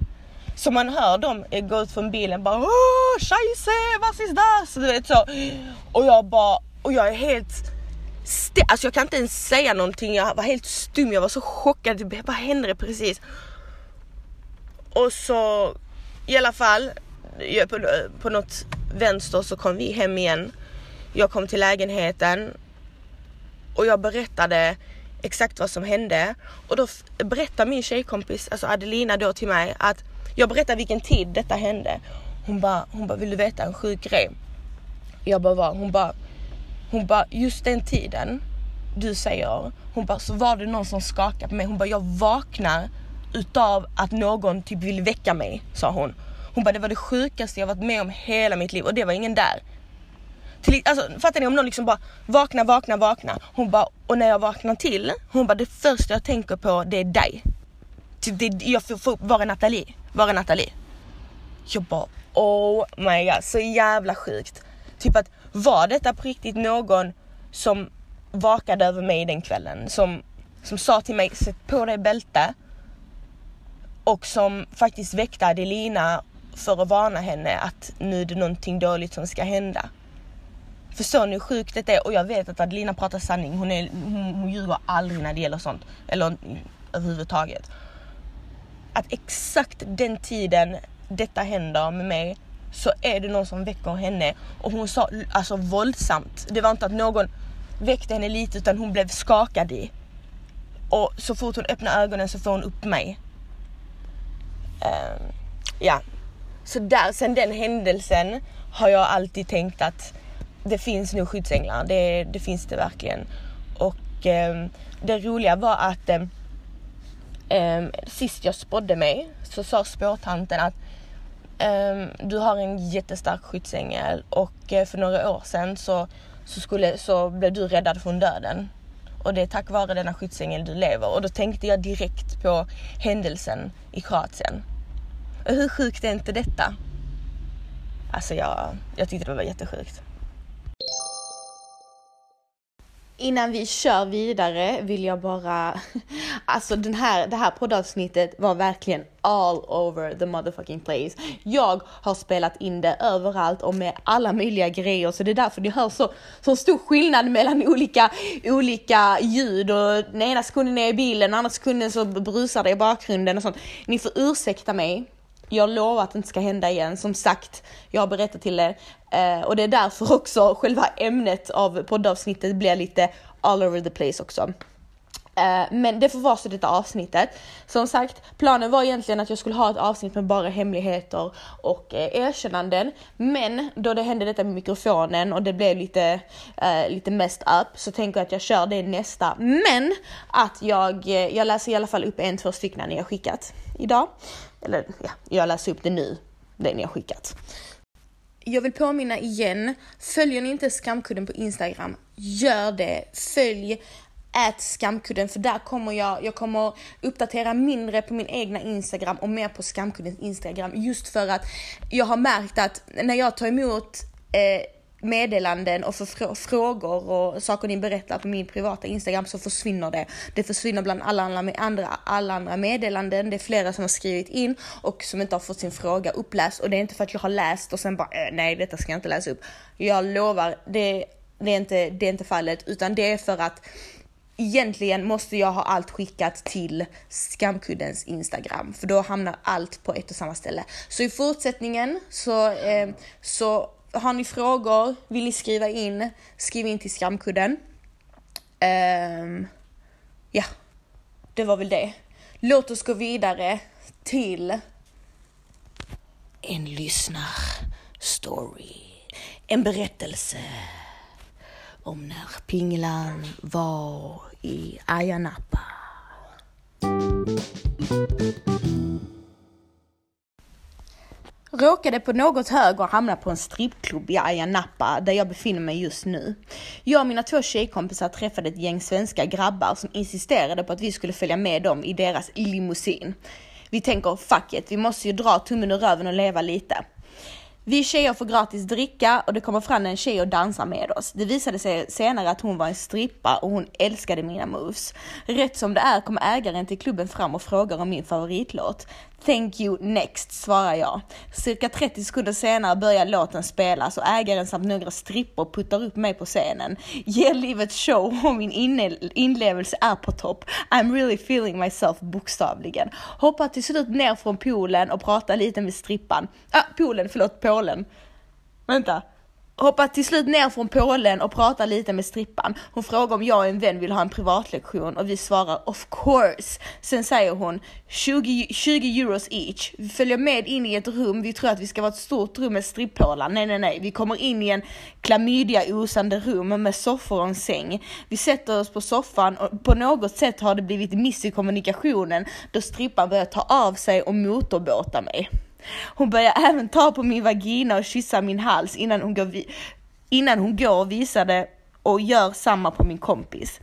Så man hör dem gå ut från bilen bara Åh, scheisse, was ist das? Du vet så. Och jag bara, och jag är helt Alltså jag kan inte ens säga någonting, jag var helt stum, jag var så chockad. Vad hände det precis? Och så i alla fall, eh, på, eh, på något vänster så kom vi hem igen. Jag kom till lägenheten och jag berättade exakt vad som hände och då berättade min tjejkompis, alltså Adelina då till mig att jag berättade vilken tid detta hände. Hon bara, hon bara, vill du veta en sjuk grej? Jag bara, vad? Hon bara, hon bara, just den tiden du säger, hon bara, så var det någon som skakade på mig. Hon bara, jag vaknar utav att någon typ vill väcka mig, sa hon. Hon bara, det var det sjukaste jag varit med om hela mitt liv och det var ingen där. Till, alltså, fattar ni om någon liksom bara vakna, vakna, vakna. Hon bara, och när jag vaknar till, hon bara det första jag tänker på det är dig. Typ det, jag får, får, var är Nathalie? Var är Nathalie? Jag bara oh my god, så jävla sjukt. Typ att var detta på riktigt någon som vakade över mig den kvällen? Som, som sa till mig sätt på dig bälte och som faktiskt väckte Adelina för att varna henne att nu är det någonting dåligt som ska hända. Förstår ni hur sjukt det är? Och jag vet att Adelina pratar sanning. Hon, är, hon, hon ljuger aldrig när det gäller sånt. Eller överhuvudtaget. Att exakt den tiden detta händer med mig så är det någon som väcker henne och hon sa alltså våldsamt. Det var inte att någon väckte henne lite utan hon blev skakad i. Och så fort hon öppnar ögonen så får hon upp mig. Ehm, ja, så där, sen den händelsen har jag alltid tänkt att det finns nog skyddsänglar, det, det finns det verkligen. Och ehm, det roliga var att um, sist jag spådde mig så sa spåtanten att du har en jättestark skyddsängel och uh, för några år sedan så, så, skulle, så blev du räddad från döden. Och det är tack vare denna skyddsängel du lever. Och då tänkte jag direkt på händelsen i Kroatien. Och hur sjukt är inte detta? Alltså jag, jag tyckte det var jättesjukt. Innan vi kör vidare vill jag bara, (laughs) alltså den här, det här poddavsnittet var verkligen all over the motherfucking place. Jag har spelat in det överallt och med alla möjliga grejer så det är därför ni hör så, så stor skillnad mellan (laughs) olika, olika ljud och den ena sekunden är jag i bilen, den andra sekunden så brusar det i bakgrunden och sånt. Ni får ursäkta mig jag lovar att det inte ska hända igen. Som sagt, jag har berättat till er. Eh, och det är därför också själva ämnet av poddavsnittet blir lite all over the place också. Eh, men det får vara så detta avsnittet. Som sagt, planen var egentligen att jag skulle ha ett avsnitt med bara hemligheter och eh, erkännanden. Men då det hände detta med mikrofonen och det blev lite, eh, lite messed up så tänker jag att jag kör det nästa. Men att jag, eh, jag läser i alla fall upp en, två stycken ni har skickat idag. Eller ja, jag läser upp det nu, det ni har skickat. Jag vill påminna igen, följer ni inte Skamkudden på Instagram, gör det. Följ ät skamkudden för där kommer jag, jag kommer uppdatera mindre på min egna Instagram och mer på skamkuddens Instagram just för att jag har märkt att när jag tar emot eh, meddelanden och för frågor och saker ni berättar på min privata Instagram så försvinner det. Det försvinner bland alla andra, alla andra meddelanden. Det är flera som har skrivit in och som inte har fått sin fråga uppläst och det är inte för att jag har läst och sen bara äh, nej detta ska jag inte läsa upp. Jag lovar, det, det, är inte, det är inte fallet utan det är för att egentligen måste jag ha allt skickat till skamkuddens Instagram för då hamnar allt på ett och samma ställe. Så i fortsättningen så, eh, så har ni frågor, vill ni skriva in, skriv in till skamkudden. Um, ja, det var väl det. Låt oss gå vidare till en lyssnarstory. En berättelse om när Pinglan var i Ayia Napa. Råkade på något höger hamna på en strippklubb i Ayia Napa där jag befinner mig just nu. Jag och mina två tjejkompisar träffade ett gäng svenska grabbar som insisterade på att vi skulle följa med dem i deras limousin. Vi tänker fuck it, vi måste ju dra tummen ur röven och leva lite. Vi tjejer får gratis dricka och det kommer fram en tjej och dansar med oss. Det visade sig senare att hon var en strippa och hon älskade mina moves. Rätt som det är kommer ägaren till klubben fram och frågar om min favoritlåt. Thank you next, svarar jag. Cirka 30 sekunder senare börjar låten spelas och ägaren samt några strippor puttar upp mig på scenen. Ger livet show och min inlevelse är på topp. I'm really feeling myself bokstavligen. Hoppar till slut ner från poolen och pratar lite med strippan. Ah, poolen, förlåt, Polen. Vänta hoppar till slut ner från pålen och pratar lite med strippan. Hon frågar om jag och en vän vill ha en privatlektion och vi svarar of course. Sen säger hon 20, 20 euros each. Vi följer med in i ett rum, vi tror att vi ska vara ett stort rum med strippålar. Nej, nej, nej. Vi kommer in i en klamydia-osande rum med soffor och en säng. Vi sätter oss på soffan och på något sätt har det blivit miss i kommunikationen då strippan börjar ta av sig och motorbåta mig. Hon börjar även ta på min vagina och kyssa min hals innan hon går, innan hon går och visar det och gör samma på min kompis.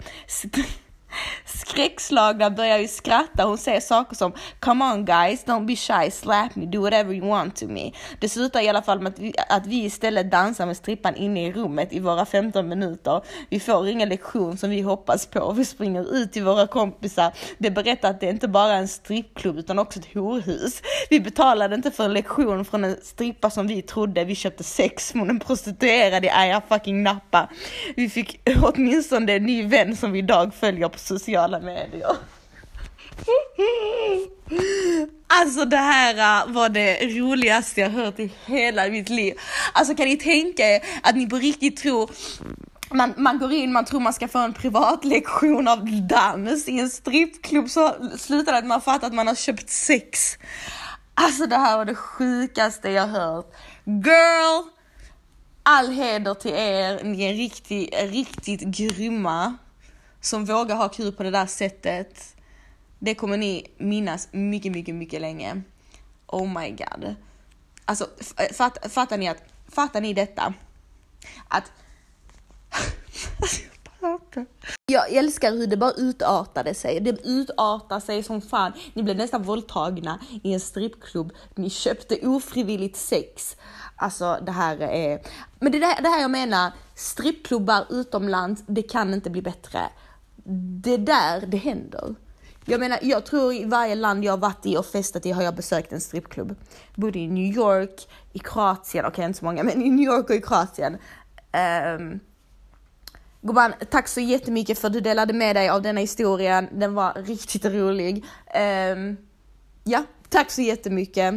Skräckslagna börjar ju skratta. Hon säger saker som Come on guys, don't be shy, slap me, do whatever you want to me. Det slutar i alla fall med att vi, att vi istället dansar med strippan inne i rummet i våra 15 minuter. Vi får ingen lektion som vi hoppas på. Vi springer ut till våra kompisar. Det berättar att det inte bara är en strippklubb utan också ett horhus. Vi betalade inte för en lektion från en strippa som vi trodde. Vi köpte sex från en prostituerad i Ayia fucking Napa. Vi fick åtminstone en ny vän som vi idag följer på sociala medier. Alltså det här äh, var det roligaste jag hört i hela mitt liv. Alltså kan ni tänka er att ni på riktigt tror man, man går in, man tror man ska få en privatlektion av dans i en strippklubb så slutar det att man fattar att man har köpt sex. Alltså det här var det sjukaste jag hört. Girl! All heder till er, ni är riktigt, riktigt grymma. Som vågar ha kul på det där sättet. Det kommer ni minnas mycket, mycket, mycket länge. Oh my god. Alltså eh, fatt, fattar ni att, fattar ni detta? Att (laughs) jag älskar hur det bara utartade sig. Det utartar sig som fan. Ni blev nästan våldtagna i en strippklubb. Ni köpte ofrivilligt sex. Alltså det här är... Men det, är det här jag menar, strippklubbar utomlands, det kan inte bli bättre. Det där, det händer. Jag menar, jag tror i varje land jag har varit i och festat i har jag besökt en strippklubb. Både i New York, i Kroatien, okej okay, inte så många, (laughs) men i New York och i Kroatien. Um, Gumman, tack så jättemycket för att du delade med dig av denna historien. Den var riktigt rolig. Um, ja, tack så jättemycket.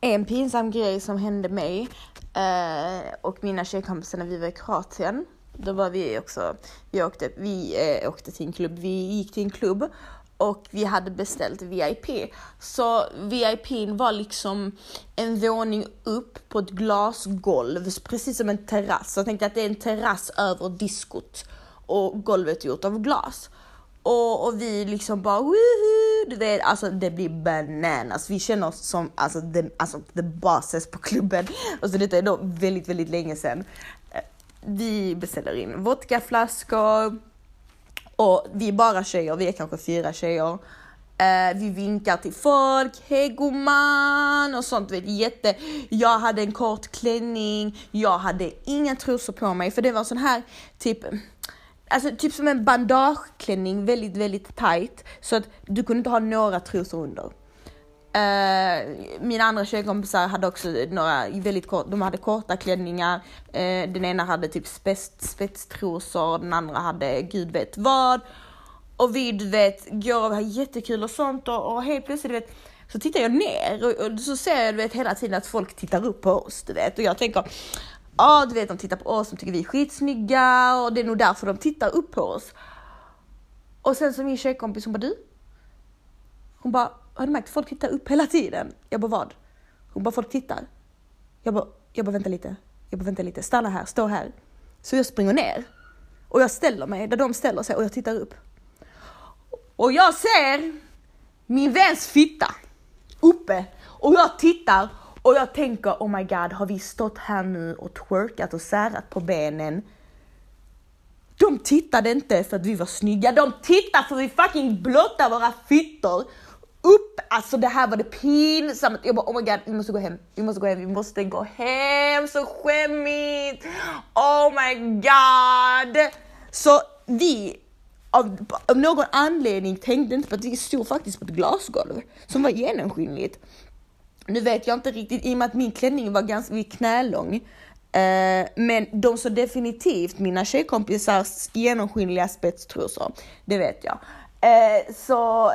En pinsam grej som hände mig Eh, och mina tjejkompisar när vi var i Kroatien. Då var vi också, vi åkte, vi eh, åkte till en klubb, vi gick till en klubb och vi hade beställt VIP. Så VIP var liksom en våning upp på ett glasgolv, precis som en terrass. Jag tänkte att det är en terrass över diskot och golvet gjort av glas. Och, och vi liksom bara woho! du vet, alltså det blir bananas. Vi känner oss som alltså the, alltså, the bosses på klubben. Och så detta är då väldigt, väldigt länge sedan. Eh, vi beställer in vodkaflaskor, och vi är bara tjejer, vi är kanske fyra tjejer. Uh, vi vinkar till folk, hej gumman och sånt. Vet, jätte. Jag hade en kort klänning, jag hade inga trosor på mig för det var sån här typ Alltså typ som en bandageklänning, väldigt, väldigt tight. Så att du kunde inte ha några trosor under. Uh, eh, mina andra tjejkompisar hade också några väldigt kort, de hade korta klänningar. Uh, den ena hade typ spets, spetstrosor, den andra hade gud vet vad. Och vi du vet går och har jättekul och sånt och, och helt plötsligt du vet så tittar jag ner och, och, så ser jag du vet hela tiden att folk tittar upp på oss du vet och jag tänker ja du vet de tittar på oss, de tycker vi är skitsnygga och det är nog därför de tittar upp på oss. Och sen så min tjejkompis hon bara du. Hon bara har du märkt folk tittar upp hela tiden? Jag bara vad? Hon bara folk tittar. Jag bara, jag bara vänta lite. Jag bara vänta lite, stanna här, stå här. Så jag springer ner. Och jag ställer mig där de ställer sig och jag tittar upp. Och jag ser min väns fitta uppe och jag tittar och jag tänker oh my god, har vi stått här nu och twerkat och särat på benen? De tittade inte för att vi var snygga, de tittade för att vi fucking blottade våra fittor upp, alltså det här var det pinsamt. Jag bara oh my god, vi måste gå hem, vi måste gå hem, vi måste gå hem, så skämmigt. Oh my god. Så vi av, av någon anledning tänkte inte på att vi stod faktiskt på ett glasgolv som var genomskinligt. Nu vet jag inte riktigt, i och med att min klänning var ganska knälång. Eh, men de såg definitivt mina tjejkompisars genomskinliga spetstrosor. Det vet jag. Eh, så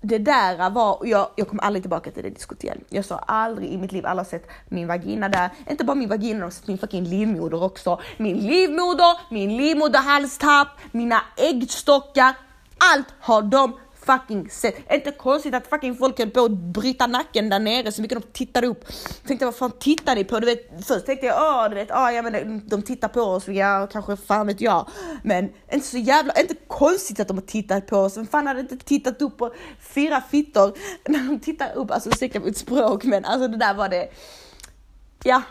det där var, jag, jag kommer aldrig tillbaka till det diskot Jag sa aldrig i mitt liv, alla har sett min vagina där. Inte bara min vagina, de har sett min fucking livmoder också. Min livmoder, min livmoderhalstapp, mina äggstockar. Allt har de fucking sätt. Inte konstigt att fucking folk höll på att bryta nacken där nere så mycket de tittade upp. Tänkte vad fan tittar ni på? Du vet, först tänkte jag åh, du vet, åh, ja, men eh, de tittar på oss, ja kanske fan vet jag. Men inte så jävla, inte konstigt att de har tittat på oss. Vem fan hade inte tittat upp på fyra fittor när de tittar upp? Alltså ursäkta mitt språk men alltså det där var det. Ja,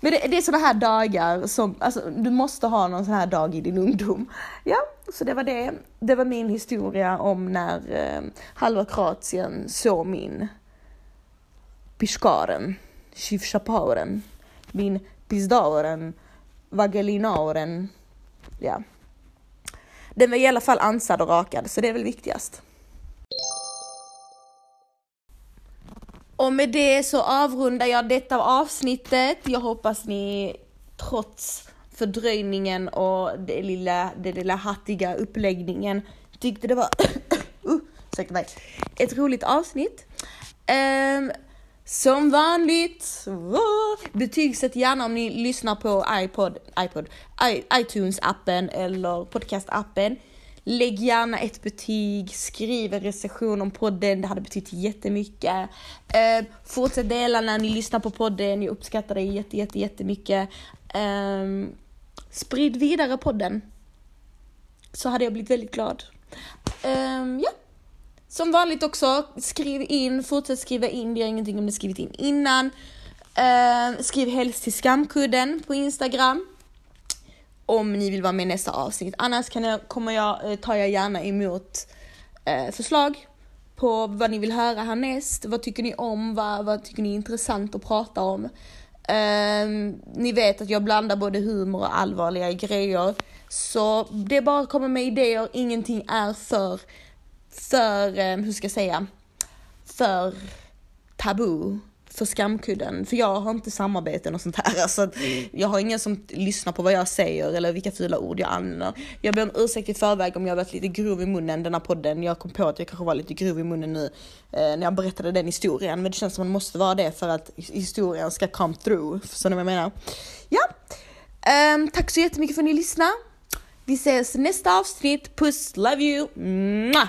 men det, det är sådana här dagar som, alltså du måste ha någon sån här dag i din ungdom. Ja, så det var det. Det var min historia om när eh, halva Kroatien såg min Piskaren, Shivshapauren, min Pizdauren, Vagelinauren, ja. Den var i alla fall ansad och rakad, så det är väl viktigast. Och med det så avrundar jag detta avsnittet. Jag hoppas ni trots fördröjningen och det lilla, det lilla hattiga uppläggningen tyckte det var (coughs) uh, ursäkta mig, ett roligt avsnitt. Um, som vanligt, oh, betygsätt gärna om ni lyssnar på iPod, iPod, iTunes-appen eller podcast-appen. Lägg gärna ett betyg, skriv en recension om podden, det hade betytt jättemycket. Eh, fortsätt dela när ni lyssnar på podden, jag uppskattar det jätte, jätte, jättemycket. Eh, sprid vidare podden. Så hade jag blivit väldigt glad. Um, ja. Som vanligt också, skriv in, fortsätt skriva in, det gör ingenting om ni skrivit in innan. Uh, skriv helst till skamkudden på Instagram om ni vill vara med i nästa avsnitt. Annars kan jag, kommer jag, eh, tar jag gärna emot uh, förslag på vad ni vill höra härnäst. Vad tycker ni om? Vad, vad tycker ni är intressant att prata om? Eh, ni vet att jag blandar både humor och allvarliga grejer. Så det är bara att komma med idéer, ingenting är för, för, eh, hur ska jag säga, för tabu för skamkudden. För jag har inte samarbeten och sånt här. (laughs) Alltså, jag har ingen som lyssnar på vad jag säger eller vilka fula ord jag använder. Jag ber om ursäkt i förväg om jag har varit lite grov i munnen den här podden. Jag kom på att jag kanske var lite grov i munnen nu eh, när jag berättade den historien. Men det känns som att man måste vara det för att historien ska come through. Så ni vad jag menar? Ja, um, tack så jättemycket för att ni lyssnade. Vi ses nästa avsnitt. Puss, love you! Mwah!